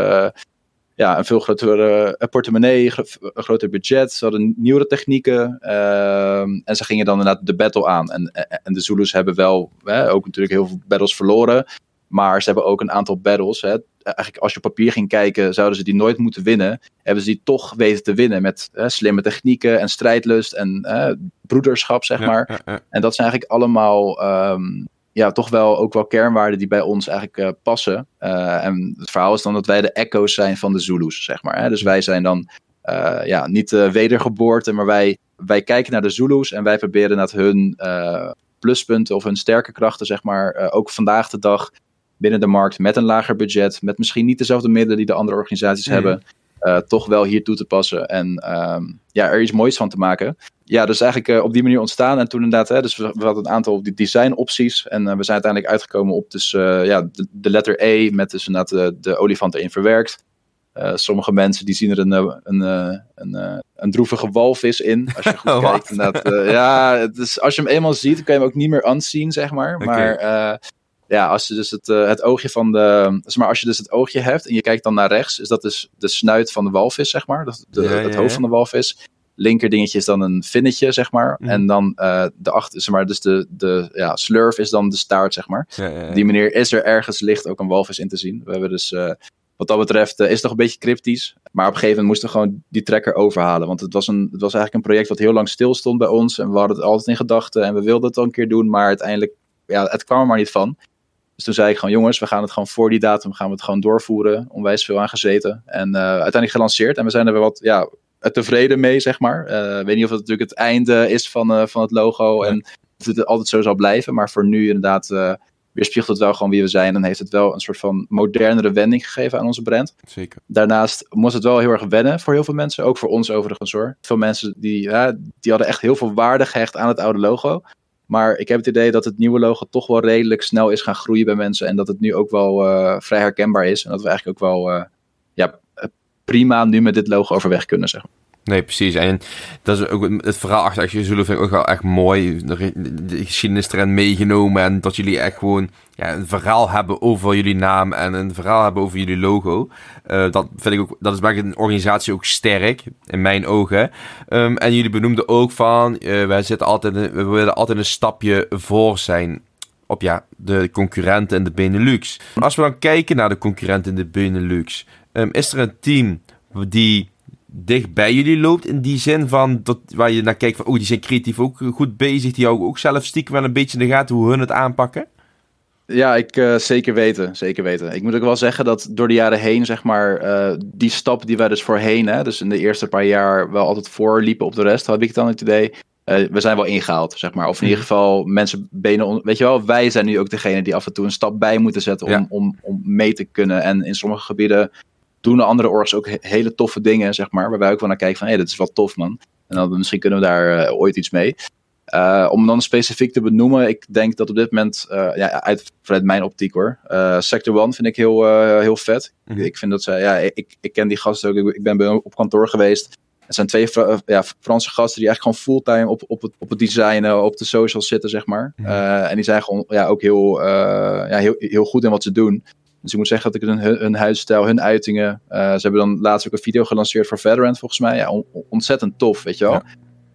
ja, een veel grotere portemonnee, een groter budget. Ze hadden nieuwere technieken ehm, en ze gingen dan inderdaad de battle aan. En, en de Zulus hebben wel ook natuurlijk heel veel battles verloren. Maar ze hebben ook een aantal battles. Hè. Eigenlijk als je op papier ging kijken, zouden ze die nooit moeten winnen. Hebben ze die toch weten te winnen met hè, slimme technieken en strijdlust en hè, broederschap, zeg maar. Ja, ja, en dat zijn eigenlijk allemaal um, ja, toch wel ook wel kernwaarden die bij ons eigenlijk uh, passen. Uh, en het verhaal is dan dat wij de echo's zijn van de Zulus, zeg maar. Hè. Dus wij zijn dan uh, ja, niet wedergeboorte, maar wij, wij kijken naar de Zulus en wij proberen dat hun pluspunten of hun sterke krachten, zeg maar, ook vandaag de dag binnen de markt met een lager budget, met misschien niet dezelfde middelen die de andere organisaties mm. hebben, uh, toch wel hier toe te passen en um, ja, er iets moois van te maken. Ja, dus eigenlijk uh, op die manier ontstaan. En toen inderdaad, hè, dus we, we hadden een aantal design opties. En uh, we zijn uiteindelijk uitgekomen op dus, ja, de, de, letter E met dus inderdaad de, de olifant erin verwerkt. sommige mensen die zien er een, een, een, een, droevige walvis in. Als je goed kijkt. Ja, is, als je hem eenmaal ziet, kan je hem ook niet meer unseen, zeg maar. Okay. Maar ja, als je dus het, uh, het oogje van de. Zeg maar, als je dus het oogje hebt en je kijkt dan naar rechts, is dat dus de snuit van de walvis, zeg maar. Dat, de, ja, het hoofd van de walvis. Linker dingetje is dan een vinnetje, zeg maar. Mm. En dan uh, de achter, zeg maar, dus de, de ja, slurf is dan de staart, zeg maar. Die manier is er ergens licht ook een walvis in te zien. We hebben dus. Uh, wat dat betreft is het nog een beetje cryptisch. Maar op een gegeven moment moesten we gewoon die trekker overhalen. Want het was, een, het was eigenlijk een project wat heel lang stil stond bij ons. En we hadden het altijd in gedachten. En we wilden het al een keer doen. Maar uiteindelijk, ja, het kwam er maar niet van. Dus toen zei ik gewoon, jongens, we gaan het gewoon voor die datum gaan we het gewoon doorvoeren. Onwijs veel aan gezeten. En uh, uiteindelijk gelanceerd. En we zijn er wel wat ja, tevreden mee, zeg maar. Uh, ik weet niet of het natuurlijk het einde is van, uh, van het logo. Ja. En of het altijd zo zal blijven. Maar voor nu inderdaad weerspiegelt het wel gewoon wie we zijn. En heeft het wel een soort van modernere wending gegeven aan onze brand. Zeker. Daarnaast moest het wel heel erg wennen voor heel veel mensen. Ook voor ons overigens hoor. Veel mensen die, ja, die hadden echt heel veel waarde gehecht aan het oude logo. Maar ik heb het idee dat het nieuwe logo toch wel redelijk snel is gaan groeien bij mensen. En dat het nu ook wel uh, vrij herkenbaar is. En dat we eigenlijk ook wel uh, ja, prima nu met dit logo overweg kunnen, zeg maar. Nee, precies. En dat is ook het verhaal achter je Zulu vind ik ook wel echt mooi. De, de geschiedenis erin meegenomen. En dat jullie echt gewoon ja, een verhaal hebben over jullie naam. En een verhaal hebben over jullie logo. Uh, dat vind ik ook, dat is maakt een organisatie ook sterk. In mijn ogen. Um, en jullie benoemden ook van, uh, wij zitten altijd, we willen altijd een stapje voor zijn op ja, de concurrenten in de Benelux. Als we dan kijken naar de concurrenten in de Benelux. Um, is er een team die dicht bij jullie loopt. In die zin van dat waar je naar kijkt van oh, die zijn creatief ook goed bezig. Die houden ook zelf stiekem wel een beetje in de gaten hoe hun het aanpakken. Ja, ik uh, zeker weten, zeker weten. Ik moet ook wel zeggen dat door de jaren heen, zeg maar, uh, die stap die wij dus voorheen, hè, dus in de eerste paar jaar wel altijd voorliepen op de rest, had ik dan het idee. Uh, we zijn wel ingehaald, zeg maar. Of in ieder mhm. geval mensen benen. Weet je wel, wij zijn nu ook degene die af en toe een stap bij moeten zetten om, ja. om, om mee te kunnen. En in sommige gebieden doen de andere orgs ook hele toffe dingen, zeg maar. Waarbij ik wel naar kijk van, hé, hey, dit is wel tof, man. En dan misschien kunnen we daar uh, ooit iets mee. Uh, om dan specifiek te benoemen, ik denk dat op dit moment, uh, ja, uit, vanuit mijn optiek hoor, Sector One vind ik heel, heel vet. Mm -hmm. Ik vind dat zij, ja, ik, ik ken die gasten ook, ik ben bij op kantoor geweest. Het zijn twee ja, Franse gasten die eigenlijk gewoon fulltime op, op, het, op het designen, op de socials zitten, zeg maar. Mhm. en die zijn gewoon ja, ook heel, ja, heel, heel goed in wat ze doen. Dus ik moet zeggen dat ik hun, hun huisstijl, hun uitingen. ze hebben dan laatst ook een video gelanceerd voor Veteran, volgens mij. Ja, ontzettend tof, weet je wel.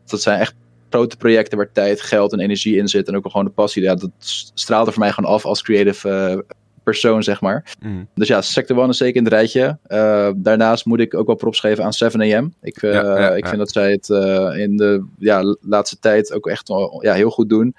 Dat zijn echt grote projecten waar tijd, geld en energie in zit. En ook gewoon de passie. Ja, dat straalt er voor mij gewoon af als creative uh, persoon, zeg maar. Mm. Dus ja, Sector One is zeker in het rijtje. Uh, daarnaast moet ik ook wel props geven aan 7am. Ik, Ja, ik vind dat zij het in de ja, laatste tijd ook echt ja, heel goed doen.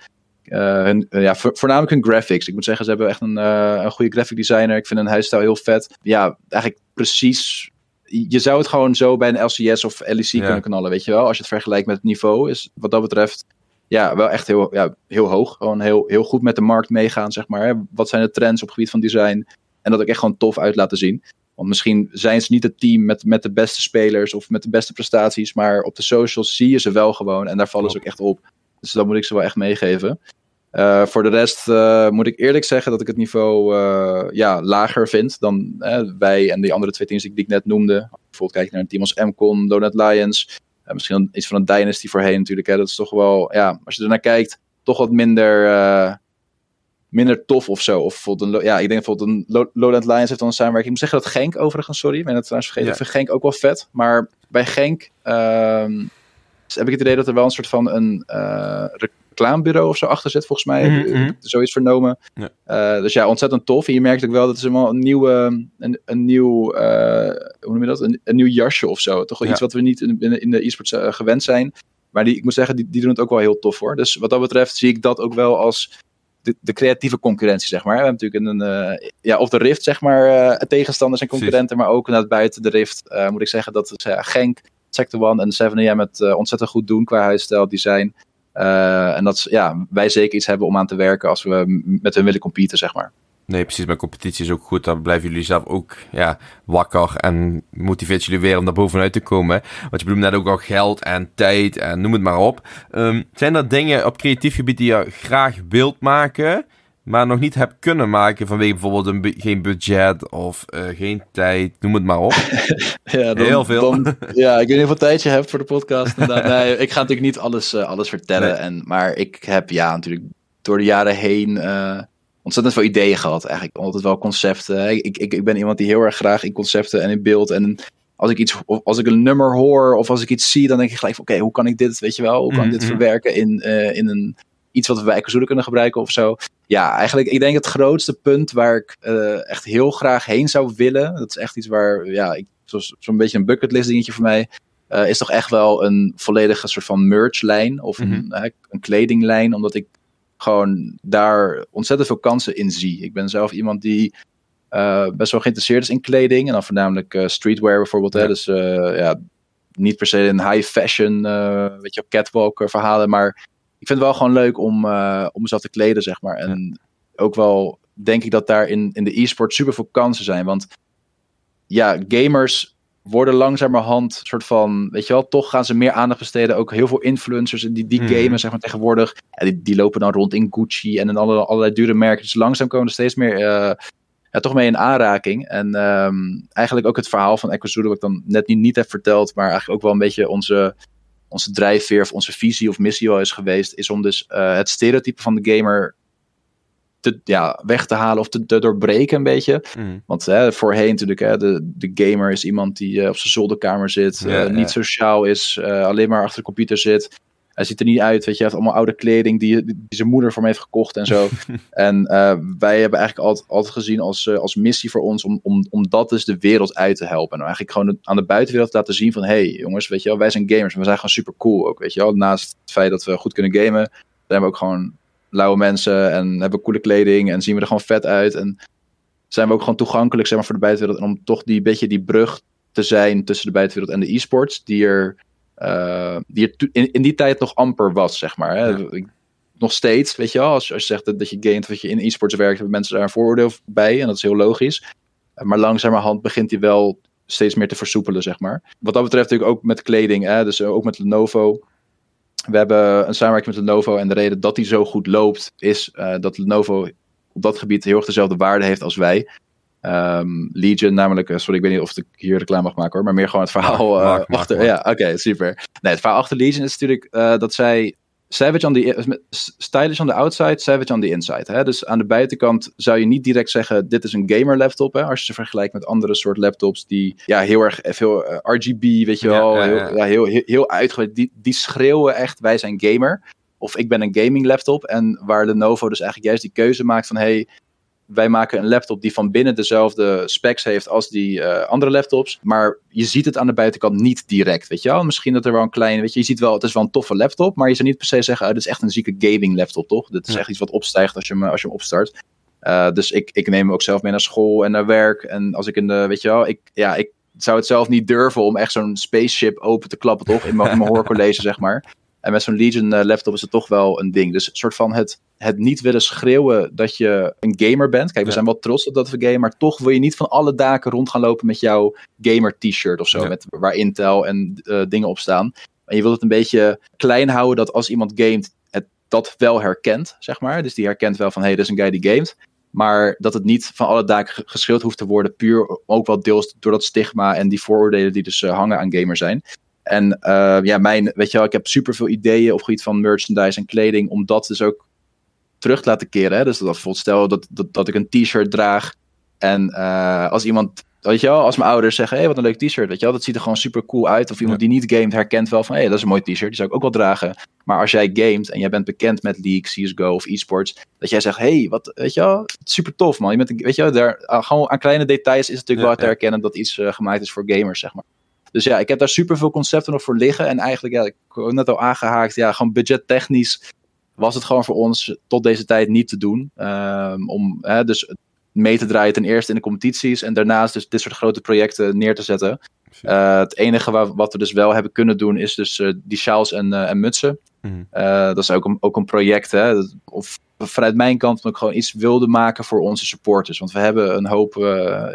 Hun, ja, vo- voornamelijk hun graphics. Ik moet zeggen, ze hebben echt een, een goede graphic designer. Ik vind hun huisstijl heel vet. Ja, eigenlijk precies je zou het gewoon zo bij een LCS of LEC Ja. kunnen knallen, weet je wel. Als je het vergelijkt met het niveau, is wat dat betreft ja, wel echt heel, ja, heel hoog. Gewoon heel, heel goed met de markt meegaan, zeg maar. Wat zijn de trends op het gebied van design? En dat ook echt gewoon tof uit laten zien. Want misschien zijn ze niet het team met, met de beste spelers of met de beste prestaties, maar op de socials zie je ze wel gewoon en daar vallen ze ook echt op. Dus dat moet ik ze wel echt meegeven. Uh, voor de rest uh, moet ik eerlijk zeggen dat ik het niveau uh, ja, lager vind dan wij en die andere twee teams die ik net noemde. Bijvoorbeeld kijk je naar een team als MCON, Donut Lions. misschien iets van een Dynasty voorheen natuurlijk. Hè. Dat is toch wel, ja, als je ernaar kijkt, toch wat minder, eh, minder tof of zo. Of bijvoorbeeld een, ja, ik denk bijvoorbeeld een Lowland Lions heeft dan een samenwerking. Ik moet zeggen dat Genk overigens, sorry, ik ben het trouwens vergeten. Ja. Ik vind Genk ook wel vet. Maar bij Genk ehm, heb ik het idee dat er wel een soort van een eh, reclamebureau of zo achter zit, volgens mij. Mhm, mhm. zoiets vernomen. Ja. Eh, dus ja, ontzettend tof. En je merkt ook wel dat wel een nieuwe, een, een nieuw, eh, hoe noem je dat? Een, een nieuw jasje of zo. Toch wel Ja. iets wat we niet in, in, in de e-sports eh, gewend zijn. Maar die, ik moet zeggen, die, die doen het ook wel heel tof hoor. Dus wat dat betreft zie ik dat ook wel als de, de creatieve concurrentie, zeg maar. We hebben natuurlijk een, ja, op de Rift, zeg maar, tegenstanders en concurrenten, maar ook naar buiten de Rift, moet ik zeggen dat het, Genk, Sector One en 7AM het ontzettend goed doen qua huisstijl, design. Eh, en dat ja, wij zeker iets hebben om aan te werken als we met hun willen competen, zeg maar. Nee, precies. Mijn competitie is ook goed. Dan blijven jullie zelf ook ja, wakker en motiveert jullie weer om daar bovenuit te komen. Want je bedoelt net ook al geld en tijd en noem het maar op. Ehm, zijn er dingen op creatief gebied die je graag wilt maken, maar nog niet hebt kunnen maken vanwege bijvoorbeeld een bu- geen budget of eh, geen tijd, noem het maar op? Ja, Heel veel. dan- ja, ik weet niet hoeveel tijd je hebt voor de podcast. nee, ik ga natuurlijk niet alles, eh, alles vertellen. Nee. En, maar ik heb ja, natuurlijk door de jaren heen eh, ontzettend veel ideeën gehad. Eigenlijk altijd wel concepten. Ik, ik, ik ben iemand die heel erg graag in concepten en in beeld. En als ik, iets, of als ik een nummer hoor of als ik iets zie, dan denk ik gelijk oké, hoe kan ik dit, weet je wel, hoe kan ik dit Mhm. verwerken in, in een, iets wat we bij Ecozoelen kunnen gebruiken of zo. Ja, eigenlijk, ik denk het grootste punt waar ik eh, echt heel graag heen zou willen, dat is echt iets waar, ja, ik, zo'n beetje een bucketlist dingetje voor mij, eh, is toch echt wel een volledige soort van merchlijn of een, Mhm. een kledinglijn, omdat ik gewoon daar ontzettend veel kansen in zie. Ik ben zelf iemand die eh, best wel geïnteresseerd is in kleding en dan voornamelijk streetwear bijvoorbeeld. Hè? Dus ja, niet per se een high fashion, weet je, catwalk verhalen, maar ik vind het wel gewoon leuk om, eh, om mezelf te kleden, zeg maar. En ook wel denk ik dat daar in, in de e-sport super veel kansen zijn. Want ja, gamers worden langzamerhand soort van, weet je wel, toch gaan ze meer aandacht besteden. Ook heel veel influencers die, die Mhm. gamen, zeg maar, tegenwoordig. En die, die lopen dan rond in Gucci en in alle, allerlei dure merken. Dus langzaam komen er steeds meer, eh, ja, toch mee in aanraking. En ehm, eigenlijk ook het verhaal van Echo Zulu, wat ik dan net niet, niet heb verteld, maar eigenlijk ook wel een beetje onze, onze drijfveer of onze visie of missie wel is geweest, is om dus eh, het stereotype van de gamer te, ja, weg te halen of te, te doorbreken een beetje. Mm. Want hè, voorheen natuurlijk, hè, de, de gamer is iemand die eh, op zijn zolderkamer zit, Ja, eh, ja. niet sociaal is, alleen maar achter de computer zit. Hij ziet er niet uit, weet je, hij heeft allemaal oude kleding die, die zijn moeder voor hem heeft gekocht en zo. en eh, wij hebben eigenlijk altijd, altijd gezien als, eh, als missie voor ons om, om, om dat dus de wereld uit te helpen. En eigenlijk gewoon aan de buitenwereld te laten zien van, hey jongens, weet je wel, wij zijn gamers, we zijn gewoon super cool ook, weet je wel. Naast het feit dat we goed kunnen gamen, zijn we ook gewoon lauwe mensen en hebben we coole kleding en zien we er gewoon vet uit. En zijn we ook gewoon toegankelijk zeg maar, voor de buitenwereld. En om toch die beetje die brug te zijn tussen de buitenwereld en de e-sports, die er, eh, die er in, in die tijd nog amper was, zeg maar. Hè. Ja. Nog steeds, weet je wel, als, als je zegt dat, dat je gamet, dat je in e-sports werkt, hebben mensen daar een vooroordeel bij. En dat is heel logisch. Eh, Maar langzamerhand begint die wel steeds meer te versoepelen, zeg maar. Wat dat betreft natuurlijk ook met kleding, hè, dus ook met Lenovo. We hebben een samenwerking met Lenovo en de reden dat die zo goed loopt is eh, dat Lenovo op dat gebied heel erg dezelfde waarde heeft als wij. Um, Legion, namelijk, sorry, ik weet niet of ik hier reclame mag maken hoor, maar meer gewoon het verhaal achter. ja, oké, super. Nee, het verhaal achter Legion is natuurlijk dat zij Savage on the stylish on the outside, savage on the inside. Hè? Dus aan de buitenkant zou je niet direct zeggen: dit is een gamer laptop. Hè? Als je ze vergelijkt met andere soort laptops die ja, heel erg veel uh, RGB, weet je wel, ja, heel, ja, heel, heel, heel uitgebreid. Die, die schreeuwen echt: wij zijn gamer. Of ik ben een gaming laptop. En waar Lenovo dus eigenlijk juist die keuze maakt van: hey, wij maken een laptop die van binnen dezelfde specs heeft als die uh, andere laptops. Maar je ziet het aan de buitenkant niet direct, weet je wel. Misschien dat er wel een klein, weet je, je ziet wel, het is wel een toffe laptop. Maar je zou niet per se zeggen, oh, dit is echt een zieke gaming laptop, toch? Dit is echt iets wat opstijgt als je hem, als je hem opstart. Uh, dus ik, ik neem hem ook zelf mee naar school en naar werk. En als ik in de, weet je wel, ik, ja, ik zou het zelf niet durven om echt zo'n spaceship open te klappen, toch? In mijn, in mijn hoorcollege, zeg maar. En met zo'n Legion uh, laptop is het toch wel een ding. Dus een soort van het, het niet willen schreeuwen dat je een gamer bent. Kijk, we zijn wel trots op dat we gamen, maar toch wil je niet van alle daken rond gaan lopen met jouw gamer t-shirt of zo. Met, waar Intel en uh, dingen op staan. En je wilt het een beetje klein houden dat als iemand gamet, het dat wel herkent, zeg maar. Dus die herkent wel van, hé, hey, dit is een guy die gamet. Maar dat het niet van alle daken geschild hoeft te worden. Puur ook wel deels door dat stigma en die vooroordelen die dus uh, hangen aan gamers zijn. En uh, ja, mijn, weet je wel, ik heb super veel ideeën op gebied van merchandise en kleding, om dat dus ook terug te laten keren. Hè? Dus dat bijvoorbeeld stel dat, dat, dat ik een t-shirt draag en uh, als iemand, weet je wel, als mijn ouders zeggen, hé, hey, wat een leuk t-shirt, weet je wel, dat ziet er gewoon super cool uit. Of iemand die niet gamet herkent wel van, hé, hey, dat is een mooi t-shirt, die zou ik ook wel dragen. Maar als jij gamet en jij bent bekend met League, CSGO of esports, dat jij zegt, hé, hey, wat, weet je wel, super tof man. Je bent, weet je wel, daar, gewoon aan kleine details is het natuurlijk wel te herkennen dat iets uh, gemaakt is voor gamers, zeg maar. Dus ja, ik heb daar super veel concepten nog voor liggen. En eigenlijk, ja, ik heb net al aangehaakt, ja, gewoon budgettechnisch was het gewoon voor ons tot deze tijd niet te doen. Um, om hè, dus mee te draaien ten eerste in de competities en daarnaast dus dit soort grote projecten neer te zetten. Uh, het enige wat, wat we dus wel hebben kunnen doen is dus uh, die sjaals en, uh, en mutsen. Mm. dat is ook een, ook een project, hè, of vanuit mijn kant dat ik gewoon iets wilde maken voor onze supporters. Want we hebben een hoop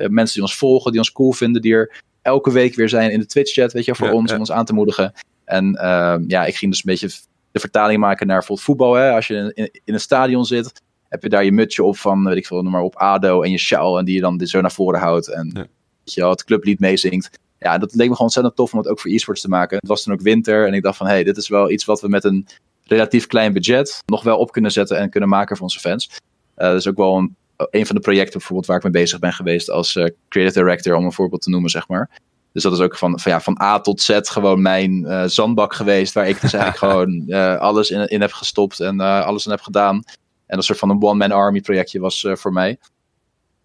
mensen die ons volgen, die ons cool vinden, die er elke week weer zijn in de Twitch-chat, weet je, voor ons, om ons aan te moedigen. En uh, ja, ik ging dus een beetje de vertaling maken naar voetbal. Hè? Als je in, in, een stadion zit, heb je daar je mutsje op van, weet ik veel, noem maar op ADO en je sjaal en die je dan zo naar voren houdt en ja. weet je wel, het clublied meezingt. Ja, dat leek me gewoon ontzettend tof om het ook voor e-sports te maken. Het was toen ook winter en ik dacht van, hé, hey, dit is wel iets wat we met een relatief klein budget nog wel op kunnen zetten en kunnen maken voor onze fans. Uh, dat is ook wel een een van de projecten bijvoorbeeld waar ik mee bezig ben geweest als uh, creative director, om een voorbeeld te noemen, zeg maar. Dus dat is ook van, van, ja, van A tot Z gewoon mijn uh, zandbak geweest, waar ik dus eigenlijk gewoon uh, alles in, in heb gestopt en alles in heb gedaan. En dat soort van een one-man army projectje was voor mij.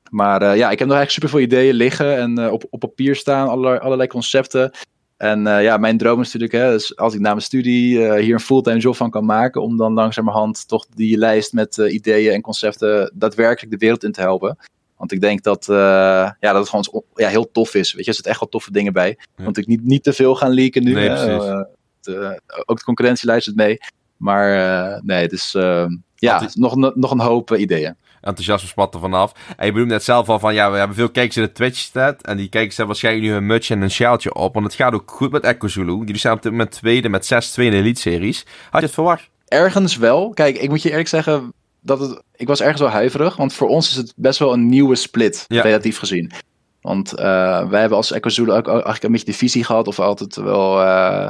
Maar ja, ik heb nog eigenlijk super veel ideeën liggen en op, op papier staan, allerlei, allerlei concepten. En uh, ja, mijn droom is natuurlijk, hè, dus als ik na mijn studie uh, hier een fulltime job van kan maken, om dan langzamerhand toch die lijst met uh, ideeën en concepten daadwerkelijk de wereld in te helpen. Want ik denk dat, ja, dat het gewoon ja, heel tof is. Weet je, er zitten echt wel toffe dingen bij. Ja. Want ik niet, niet te veel gaan leaken nu. Nee, de, ook de concurrentie luistert mee. Maar nee, het is ja, nog, nog een hoop ideeën enthousiasme spat er vanaf. En je bedoelt net zelf al van, ja, we hebben veel kijkers in de Twitch-stat. En die kijkers hebben waarschijnlijk nu een mutsje en een sjaaltje op. Want het gaat ook goed met Echo Zulu. Jullie staan op dit moment tweede met 6-2 in de Elite-series. Had je het verwacht? Ergens wel. Kijk, ik moet je eerlijk zeggen, dat het, ik was ergens wel huiverig. Want voor ons is het best wel een nieuwe split, ja. relatief gezien. Want uh, wij hebben als Echo Zulu ook eigenlijk een beetje de visie gehad. Of altijd wel... Uh,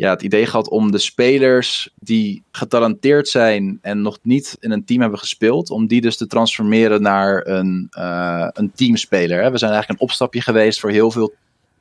ja, het idee gehad om de spelers die getalenteerd zijn en nog niet in een team hebben gespeeld, om die dus te transformeren naar een, uh, een teamspeler. Hè. We zijn eigenlijk een opstapje geweest voor heel veel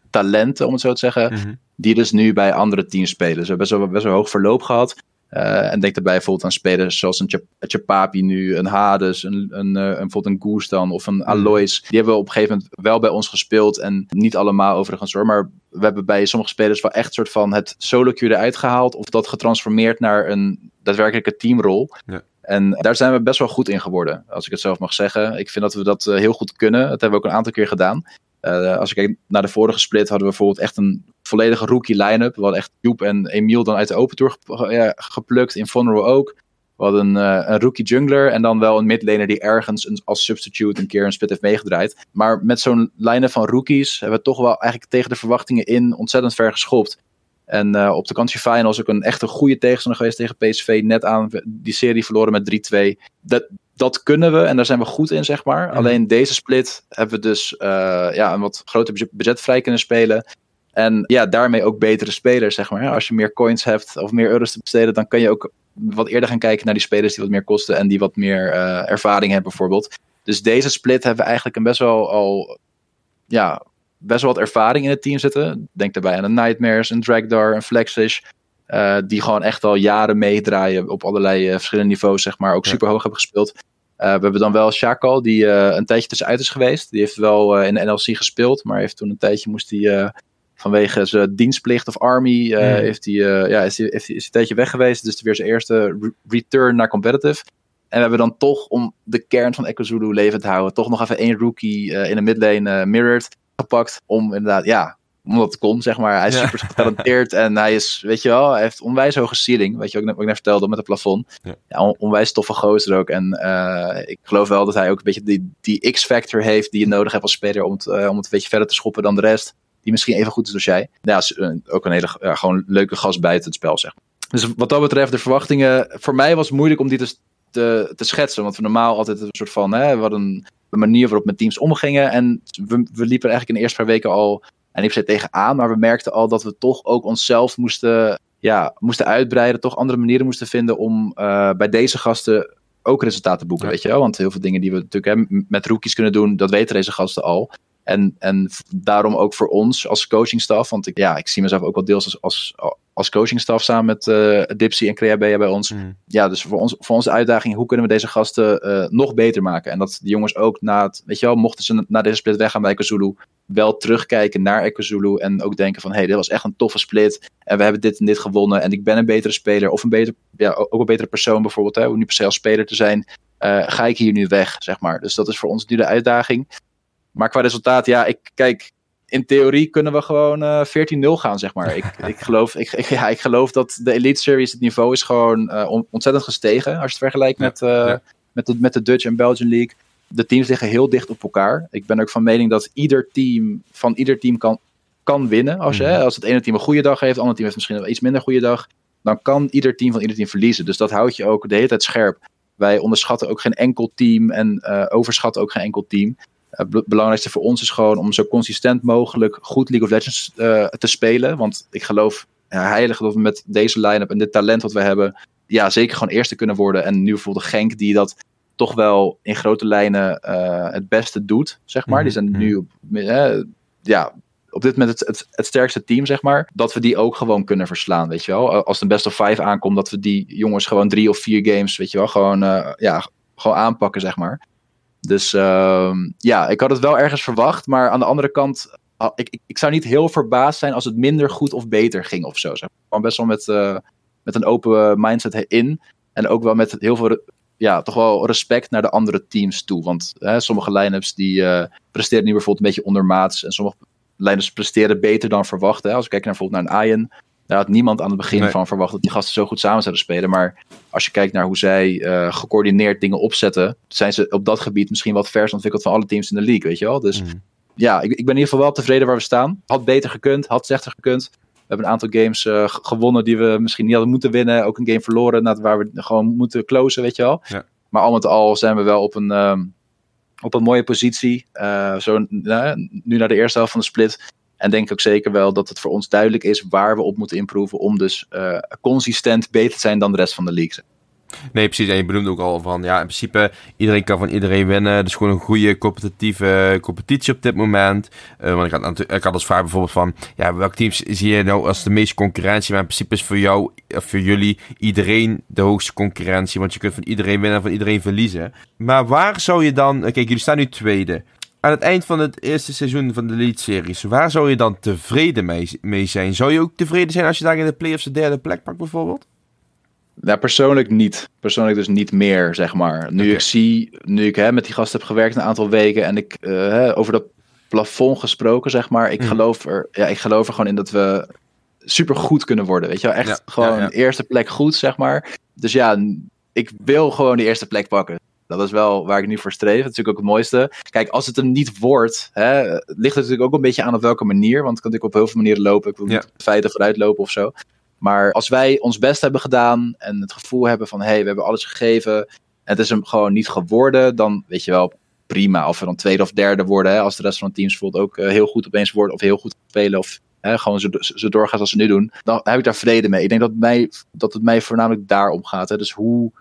talenten, om het zo te zeggen, mm -hmm. die dus nu bij andere teams spelen. We hebben best wel, best wel hoog verloop gehad. Uh, en denk daarbij bijvoorbeeld aan spelers zoals een Chapapi nu, een Hades, een, een, een, bijvoorbeeld een Goestan of een Alois. Die hebben we op een gegeven moment wel bij ons gespeeld en niet allemaal overigens hoor, maar we hebben bij sommige spelers wel echt soort van het solo queue eruit gehaald of dat getransformeerd naar een daadwerkelijke teamrol. Ja. En daar zijn we best wel goed in geworden, als ik het zelf mag zeggen. Ik vind dat we dat heel goed kunnen. Dat hebben we ook een aantal keer gedaan. Uh, als ik kijk naar de vorige split, hadden we bijvoorbeeld echt een volledige rookie line-up. We hadden echt Joep en Emiel dan uit de open tour geplukt. In Vonero ook. We hadden een, uh, een, rookie jungler en dan wel een midlaner die ergens als substitute een keer een split heeft meegedraaid. Maar met zo'n line-up van rookies hebben we toch wel eigenlijk tegen de verwachtingen in ontzettend ver geschopt. En op de country finals ook een echt een goede tegenstander geweest tegen PSV. Net aan die serie verloren met 3-2. Dat, dat kunnen we en daar zijn we goed in, zeg maar. Alleen deze split hebben we dus ja, een wat groter budget vrij kunnen spelen. En ja, daarmee ook betere spelers, zeg maar. Als je meer coins hebt of meer euro's te besteden, dan kan je ook wat eerder gaan kijken naar die spelers die wat meer kosten en die wat meer ervaring hebben, bijvoorbeeld. Dus deze split hebben we eigenlijk een best wel al, ja, best wel wat ervaring in het team zitten. Denk daarbij aan de Nightmares, een Dragdar, een Flexish. Uh, die gewoon echt al jaren meedraaien op allerlei uh, verschillende niveaus, zeg maar. Ook super hoog hebben gespeeld. Uh, we hebben dan wel Shakal, die een tijdje tussenuit is geweest. Die heeft wel in de NLC gespeeld, maar heeft toen een tijdje moest hij vanwege zijn dienstplicht of army, heeft hij, ja, is, hij, heeft hij, is een tijdje weg geweest. Dus weer zijn eerste return naar competitive. En we hebben dan toch, om de kern van Echo Zulu levend te houden, toch nog even één rookie in de midlane mirrored gepakt. Om inderdaad, ja, omdat het kon, zeg maar. Hij is super getalenteerd en hij is, weet je wel, hij heeft onwijs hoge ceiling. Weet je wat ik net, wat ik net vertelde met het plafond. Ja. onwijs toffe gozer ook. En uh, ik geloof wel dat hij ook een beetje die, die X-factor heeft die je nodig hebt als speler om het, uh, om het een beetje verder te schoppen dan de rest. Die misschien even goed is als jij. Ja, uh, ook een hele gewoon leuke gast buiten het spel, zeg maar. Dus wat dat betreft, de verwachtingen. Voor mij was het moeilijk om die te, te, te schetsen. Want we normaal altijd een soort van. Hè, we hadden een manier waarop met teams omgingen. En we, we liepen eigenlijk in de eerste paar weken al en niet per se tegenaan, maar we merkten al dat we toch ook onszelf moesten, ja, moesten uitbreiden, toch andere manieren moesten vinden om uh, bij deze gasten ook resultaten te boeken, weet je wel? Want heel veel dingen die we natuurlijk hè, met rookies kunnen doen, dat weten deze gasten al. En, en daarom ook voor ons als coachingstaf, want ik, ja, ik zie mezelf ook wel deels als, als, als coachingstaf samen met uh, Dipsy en Crea bij ons. Mm. Ja, dus voor, ons, voor onze uitdaging, hoe kunnen we deze gasten uh, nog beter maken? En dat de jongens ook na het, weet je wel, mochten ze na deze split weggaan bij Kazulu, wel terugkijken naar Ekozulu en ook denken van, hé, hey, dit was echt een toffe split en we hebben dit en dit gewonnen en ik ben een betere speler of een beter, ja, ook een betere persoon bijvoorbeeld, hè, om niet per se als speler te zijn, uh, ga ik hier nu weg, zeg maar. Dus dat is voor ons nu de uitdaging. Maar qua resultaat, ja, ik kijk, in theorie kunnen we gewoon uh, eh, 14-0 gaan, zeg maar. ik, ik, geloof, ik, ik, ja, ik geloof dat de Elite Series, het niveau is gewoon uh, ontzettend gestegen. Als je het vergelijkt met, uh, ja. met, de, met de Dutch en Belgian League. De teams liggen heel dicht op elkaar. Ik ben ook van mening dat ieder team van ieder team kan, kan winnen. Als, je, mm. als het ene team een goede dag heeft, het andere team heeft misschien een iets minder goede dag. Dan kan ieder team van ieder team verliezen. Dus dat houdt je ook de hele tijd scherp. Wij onderschatten ook geen enkel team en overschatten ook geen enkel team. Het uh, belangrijkste voor ons is gewoon om zo consistent mogelijk goed League of Legends uh, te spelen. Want ik geloof ja, heilig dat we met deze line-up en dit talent wat we hebben, ja, zeker gewoon eerste kunnen worden. En nu bijvoorbeeld Genk die dat toch wel in grote lijnen uh, het beste doet, zeg maar. Die zijn mhm, nu mhm. ja, op dit moment het, het, het, sterkste team, zeg maar. Dat we die ook gewoon kunnen verslaan, weet je wel. Als het een best of five aankomt, dat we die jongens gewoon drie of vier games, weet je wel, gewoon, ja, gewoon aanpakken, zeg maar. Dus uh, ja, ik had het wel ergens verwacht. Maar aan de andere kant, ik, ik, ik, zou niet heel verbaasd zijn als het minder goed of beter ging of zo. Zeg. Gewoon best wel met, uh, met een open mindset in. En ook wel met heel veel, ja, toch wel respect naar de andere teams toe. Want hè, sommige line-ups die uh, presteren nu bijvoorbeeld een beetje ondermaats. En sommige line-ups presteren beter dan verwacht. Hè. Als we kijken naar bijvoorbeeld naar een Ian daar had niemand aan het begin van verwacht dat die gasten zo goed samen zouden spelen. Maar als je kijkt naar hoe zij uh, gecoördineerd dingen opzetten, zijn ze op dat gebied misschien wat vers ontwikkeld van alle teams in de league, weet je wel. Dus mhm. ja, ik, ik, ben in ieder geval wel tevreden waar we staan. Had beter gekund, had slechter gekund. We hebben een aantal games uh, gewonnen die we misschien niet hadden moeten winnen. Ook een game verloren waar we gewoon moeten closen, weet je wel. Ja. Maar al met al zijn we wel op een, um, op een mooie positie. Uh, zo, nu naar de eerste helft van de split en denk ook zeker wel dat het voor ons duidelijk is waar we op moeten improven om dus uh, consistent beter te zijn dan de rest van de leagues. Nee, precies. En je benoemde ook al van, ja, in principe, iedereen kan van iedereen winnen. Dus gewoon een goede competitieve competitie op dit moment. Uh, want ik had, ik had als vraag bijvoorbeeld van, ja, welke teams zie je nou als de meeste concurrentie? Maar in principe is voor jou, of voor jullie, iedereen de hoogste concurrentie. Want je kunt van iedereen winnen en van iedereen verliezen. Maar waar zou je dan, kijk, jullie staan nu tweede aan het eind van het eerste seizoen van de Lead-series, waar zou je dan tevreden mee, mee, zijn? Zou je ook tevreden zijn als je daar in de playoffs de derde plek pakt, bijvoorbeeld? Ja, persoonlijk niet. Persoonlijk dus niet meer, zeg maar. Nu ik zie, nu ik hè, met die gast heb gewerkt een aantal weken en ik uh, hè, over dat plafond gesproken, zeg maar. Ik, mhm. geloof er, ja, ik geloof er gewoon in dat we super goed kunnen worden. Weet je wel, echt gewoon de eerste plek goed, zeg maar. Dus ja, ik wil gewoon de eerste plek pakken. Dat is wel waar ik nu voor streef. Dat is natuurlijk ook het mooiste. Kijk, als het hem niet wordt, hè, ligt het natuurlijk ook een beetje aan op welke manier. Want het kan natuurlijk op heel veel manieren lopen. Ik wil niet feiten vooruit lopen of zo. Maar als wij ons best hebben gedaan en het gevoel hebben van... hé, hey, we hebben alles gegeven... en het is hem gewoon niet geworden, dan weet je wel, prima. Of we dan tweede of derde worden, hè, als de rest van het team bijvoorbeeld ook heel goed opeens wordt, of heel goed spelen, of hè, gewoon zo, zo doorgaat als ze nu doen, dan heb ik daar vrede mee. Ik denk dat, mij, dat het mij voornamelijk daarom gaat. Hè. Dus hoe,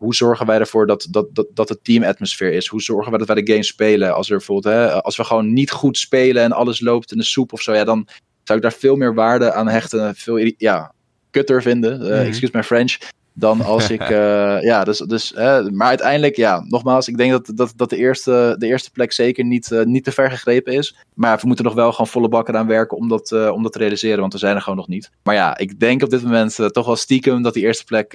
hoe zorgen wij ervoor dat, dat, dat, dat het teamatmosfeer is? Hoe zorgen wij dat wij de game spelen? Als, er bijvoorbeeld, hè, als we gewoon niet goed spelen en alles loopt in de soep of zo, ja, dan zou ik daar veel meer waarde aan hechten. Veel ja, kutter vinden, uh, excuse my French dan als ik. Uh, ja, dus. dus maar uiteindelijk, ja, nogmaals, ik denk dat, dat, dat de, eerste, de eerste plek zeker niet, uh, niet te ver gegrepen is. Maar we moeten nog wel gewoon volle bakken aan werken om dat, uh, om dat te realiseren, want we zijn er gewoon nog niet. Maar ja, ik denk op dit moment toch wel stiekem dat die eerste plek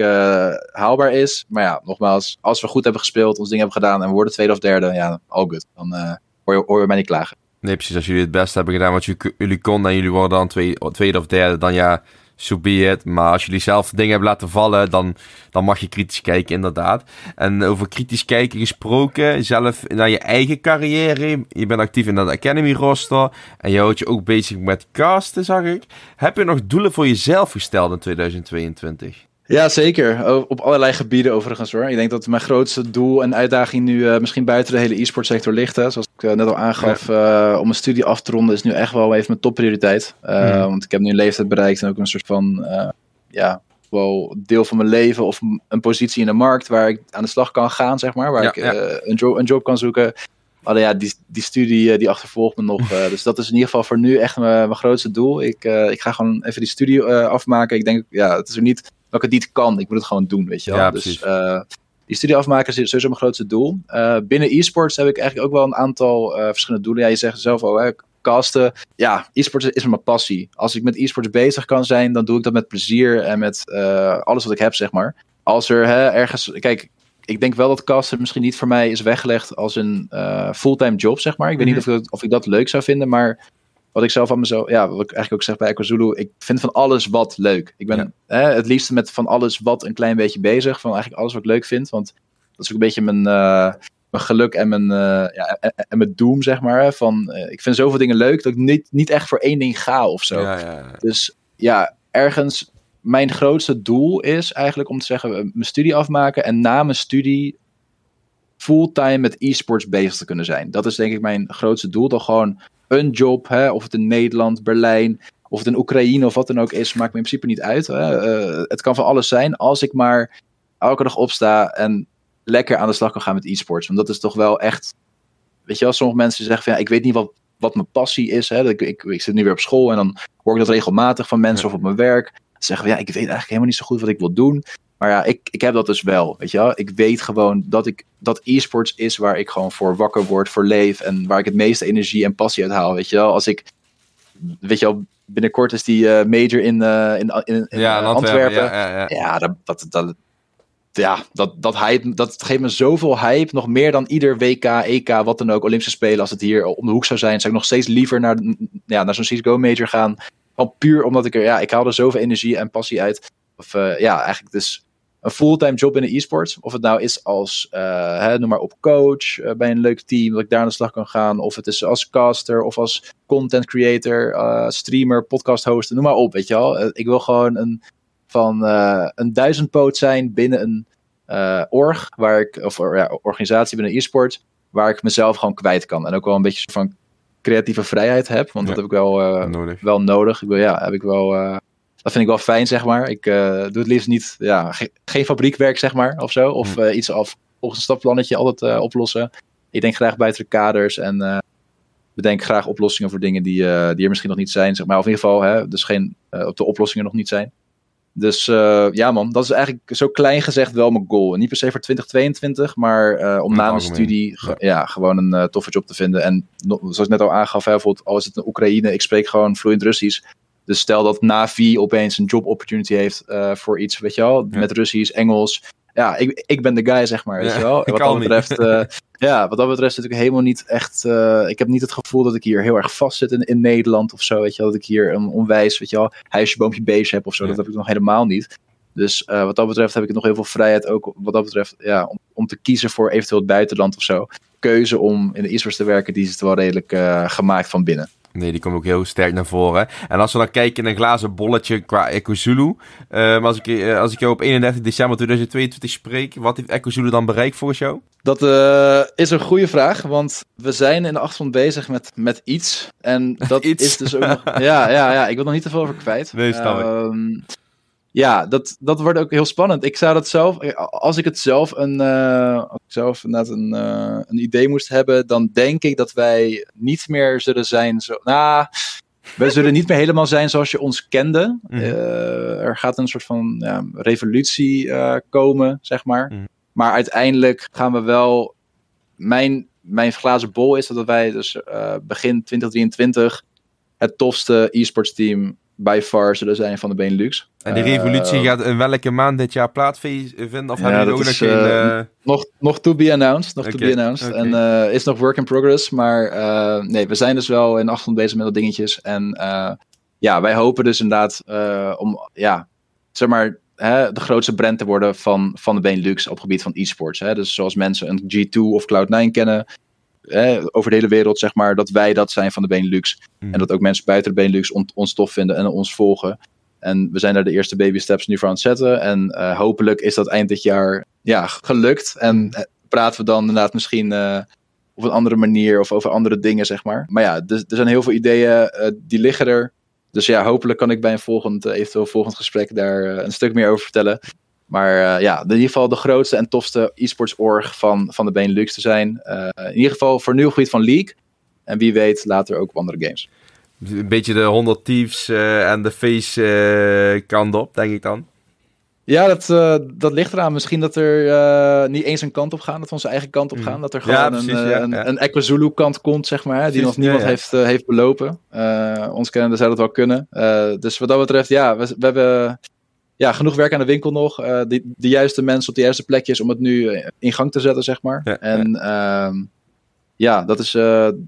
haalbaar is. Maar ja, nogmaals, als we goed hebben gespeeld, ons ding hebben gedaan en we worden tweede of derde, ja, all good. Dan hoor, je, hoor je mij niet klagen. Nee, precies. Als jullie het beste hebben gedaan wat jullie konden en jullie worden dan tweede, tweede of derde, dan ja so be it. Maar als jullie zelf dingen hebben laten vallen, dan, dan mag je kritisch kijken, inderdaad. En over kritisch kijken gesproken, zelf naar je eigen carrière. Je bent actief in de Academy roster. En je houdt je ook bezig met casten, zag ik. Heb je nog doelen voor jezelf gesteld in 2022? Ja, zeker. Op allerlei gebieden overigens hoor. Ik denk dat mijn grootste doel en uitdaging nu uh, misschien buiten de hele e-sport sector ligt. Hè. Zoals ik uh, net al aangaf, ja. uh, om een studie af te ronden is nu echt wel even mijn topprioriteit. Mm. Want ik heb nu een leeftijd bereikt en ook een soort van, ja, wel deel van mijn leven of een positie in de markt waar ik aan de slag kan gaan, zeg maar. Waar ja, ik. Een, job, een job kan zoeken. Alleen ja, die, die studie die achtervolgt me nog. dus dat is in ieder geval voor nu echt mijn, mijn grootste doel. Ik, ik ga gewoon even die studie afmaken. Ik denk, ja, het is er niet ik het niet kan. Ik moet het gewoon doen, weet je wel. Ja, dus uh, die studie afmaken is sowieso mijn grootste doel. Uh, binnen e-sports heb ik eigenlijk ook wel een aantal uh, verschillende doelen. Ja, je zegt zelf al, hè, casten. Ja, e-sports is mijn passie. Als ik met e-sports bezig kan zijn, dan doe ik dat met plezier en met alles wat ik heb, zeg maar. Als er hè, ergens... Kijk, ik denk wel dat casten misschien niet voor mij is weggelegd als een fulltime job, zeg maar. Ik weet niet mhm. of ik, of ik dat leuk zou vinden, maar wat ik zelf aan mezelf, ja, wat ik eigenlijk ook zeg bij EcoZulu, ik vind van alles wat leuk. Ik ben hè, het liefste met van alles wat een klein beetje bezig, van eigenlijk alles wat ik leuk vind, want dat is ook een beetje mijn, uh, mijn geluk en mijn, uh, ja, en, en, mijn doom, zeg maar. Van, uh, ik vind zoveel dingen leuk dat ik niet, niet echt voor één ding ga of zo. Ja, ja, dus ja, ergens, mijn grootste doel is eigenlijk om te zeggen, mijn studie afmaken en na mijn studie fulltime met e-sports bezig te kunnen zijn. Dat is denk ik mijn grootste doel. Dan gewoon een job, hè, of het in Nederland, Berlijn, of het in Oekraïne of wat dan ook is, maakt me in principe niet uit. Hè. Uh, het kan van alles zijn als ik maar elke dag opsta en lekker aan de slag kan gaan met e-sports. Want dat is toch wel echt. Weet je wel, sommige mensen zeggen van ja, ik weet niet wat, wat mijn passie is. Hè. Ik, ik, ik zit nu weer op school en dan hoor ik dat regelmatig van mensen of op mijn werk. Ze zeggen van ja, ik weet eigenlijk helemaal niet zo goed wat ik wil doen. Maar ja, ik, ik heb dat dus wel. Weet je wel? Ik weet gewoon dat ik dat e-sports is waar ik gewoon voor wakker word, voor leef. En waar ik het meeste energie en passie uit haal. Weet je wel, als ik. Weet je wel, binnenkort is die uh, major in, uh, in, in, in ja, uh, Antwerpen. Ja, ja, ja. ja, dat, dat, dat, ja, dat, dat, hype, dat geeft me zoveel hype. Nog meer dan ieder WK, EK, wat dan ook, Olympische Spelen. Als het hier om de hoek zou zijn, zou ik nog steeds liever naar, ja, naar zo'n CSGO major gaan. Al puur omdat ik er, ja, ik haal er zoveel energie en passie uit. Of ja, eigenlijk dus een fulltime job in de e-sports. Of het nou is als, uh, hè, noem maar op, coach uh, bij een leuk team, dat ik daar aan de slag kan gaan. Of het is als caster of als content creator, uh, streamer, podcast hoster, noem maar op, weet je wel. ik wil gewoon een, van een duizendpoot zijn binnen een org, waar ik, of ja, organisatie binnen e-sport, waar ik mezelf gewoon kwijt kan. En ook wel een beetje van creatieve vrijheid heb, want dat heb ik wel, nodig. wel nodig. Ik wil, ja, heb ik wel dat vind ik wel fijn, zeg maar. Ik uh, doe het liefst niet, ja, geen fabriekwerk, zeg maar, of zo. Of uh, iets af, volgens een stapplannetje altijd uh, oplossen. Ik denk graag buiten de kaders en bedenk graag oplossingen voor dingen die, die er misschien nog niet zijn, zeg maar. Of in ieder geval, hè, dus geen, op de oplossingen nog niet zijn. Dus ja man, dat is eigenlijk zo klein gezegd wel mijn goal. En niet per se voor 2022, maar om na mijn studie ja. gewoon een toffe job te vinden. En zoals ik net al aangaf, hè, bijvoorbeeld al is het in Oekraïne, ik spreek gewoon vloeiend Russisch. Dus stel dat Navi opeens een job opportunity heeft uh, voor iets, weet je wel, met Russisch, Engels. Ja, ik, ik ben de guy, zeg maar, weet je wel. Wat dat betreft, uh, ja, wat dat betreft natuurlijk helemaal niet echt... Uh, ik heb niet het gevoel dat ik hier heel erg vast zit in, in Nederland of zo, weet je wel. Dat ik hier een onwijs, weet je wel, huisje, boompje, beestje heb of zo. Dat heb ik nog helemaal niet. Dus wat dat betreft heb ik nog heel veel vrijheid ook, wat dat betreft, ja, om, om te kiezen voor eventueel het buitenland of zo. Keuze om in de e te werken, die is wel redelijk gemaakt van binnen. Nee, die komt ook heel sterk naar voren. En als we dan kijken in een glazen bolletje qua EcoZulu. Uh, als, ik, uh, als ik jou op 31 december 2022 spreek, wat heeft EcoZulu dan bereikt volgens jou? Dat uh, is een goede vraag, want we zijn in de achtergrond bezig met, met iets. En dat iets. is dus ook nog... Ja, ja, ja, ik wil nog niet te veel over kwijt. Nee, snap ik. Ehm, ja, dat, dat wordt ook heel spannend. Ik zou dat zelf, als ik het zelf een, uh, als ik zelf een, uh, een idee moest hebben, dan denk ik dat wij niet meer zullen zijn zo. Nou, we zullen niet meer helemaal zijn zoals je ons kende. Mhm. Uh, er gaat een soort van ja, revolutie komen, zeg maar. Mhm. Maar uiteindelijk gaan we wel. Mijn, mijn glazen bol is dat wij dus begin 2023 het tofste e-sports team by far zullen zijn van de Benelux. En die revolutie gaat in welke maand dit jaar plaatsvinden? Of ja, hebben jullie ook nog geen... uh, Uh... Nog, nog to be announced. Nog to be announced. En is nog work in progress. Maar nee, we zijn dus wel in de achtergrond bezig met dat dingetjes. En ja, wij hopen dus inderdaad om, ja, zeg maar, hè, de grootste brand te worden van, van de Benelux op het gebied van e-sports. Hè. Dus zoals mensen een G2 of Cloud9 kennen, hè, over de hele wereld, zeg maar, dat wij dat zijn van de Benelux. Mm. En dat ook mensen buiten de Benelux on, ons tof vinden en ons volgen. En we zijn daar de eerste baby steps nu voor aan het zetten. En uh, hopelijk is dat eind dit jaar ja, gelukt. En uh, praten we dan inderdaad misschien uh, op een andere manier of over andere dingen, zeg maar. Maar ja, er, er zijn heel veel ideeën uh, die liggen er. Dus ja, hopelijk kan ik bij een volgend, eventueel volgend gesprek daar een stuk meer over vertellen. Maar uh, ja, in ieder geval de grootste en tofste e-sports org van, van de Benelux te zijn. Uh, in ieder geval voor nu op gebied van League. En wie weet later ook op andere games. Een beetje de 100 Thieves uh, en de face kant op, denk ik dan. Ja, dat, uh, dat ligt eraan. Misschien dat er uh, niet eens een kant op gaan, dat we onze eigen kant op gaan. Dat er gewoon ja, precies, een, ja, een, ja. een Equazulu kant komt, zeg maar, die nog niemand heeft, uh, heeft belopen. ons kennende zou dat wel kunnen. dus wat dat betreft, ja, we, we hebben ja, genoeg werk aan de winkel nog. de, de juiste mensen op de juiste plekjes om het nu in gang te zetten, zeg maar. Ja, en ja, ja dat, is,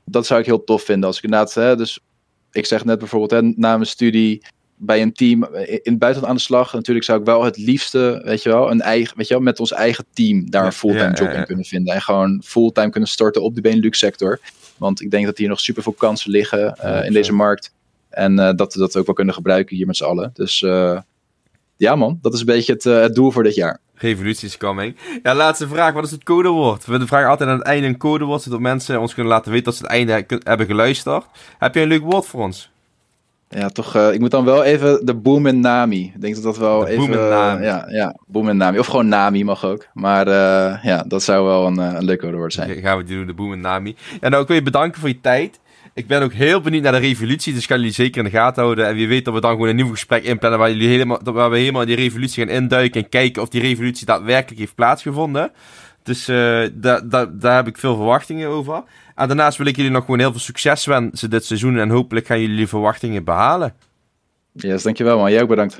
dat zou ik heel tof vinden. Als ik inderdaad, hè, dus ik zeg net bijvoorbeeld, hè, na mijn studie bij een team in het buitenland aan de slag. Natuurlijk zou ik wel het liefste, weet je wel, een eigen, weet je wel, met ons eigen team daar een fulltime job in kunnen vinden. En gewoon fulltime kunnen storten op de Benelux sector. Want ik denk dat hier nog super veel kansen liggen uh, in deze markt. En uh, dat we dat ook wel kunnen gebruiken hier met z'n allen. Dus uh, ja man, dat is een beetje het, het doel voor dit jaar. Revolutie is coming. Ja, laatste vraag. Wat is het codewoord? We vragen altijd aan het einde een codewoord, zodat mensen ons kunnen laten weten dat ze het einde hebben geluisterd. Heb je een leuk woord voor ons? Ja, toch. Uh, ik moet dan wel even de boom en Nami. Ik denk dat dat wel de even. Boom en Nami. Uh, ja, ja, boom en Nami. Of gewoon Nami mag ook. Maar uh, ja, dat zou wel een, een leuk woord zijn. Okay, gaan we doen, de boom en Nami. En nou, ik wil je bedanken voor je tijd. Ik ben ook heel benieuwd naar de revolutie, dus ga jullie zeker in de gaten houden. En wie weet dat we dan gewoon een nieuw gesprek inplannen waar, jullie helemaal, waar we helemaal in die revolutie gaan induiken en kijken of die revolutie daadwerkelijk heeft plaatsgevonden. Dus daar da, da heb ik veel verwachtingen over. En daarnaast wil ik jullie nog gewoon heel veel succes wensen dit seizoen en hopelijk gaan jullie verwachtingen behalen. Yes, dankjewel man. Jij ook bedankt.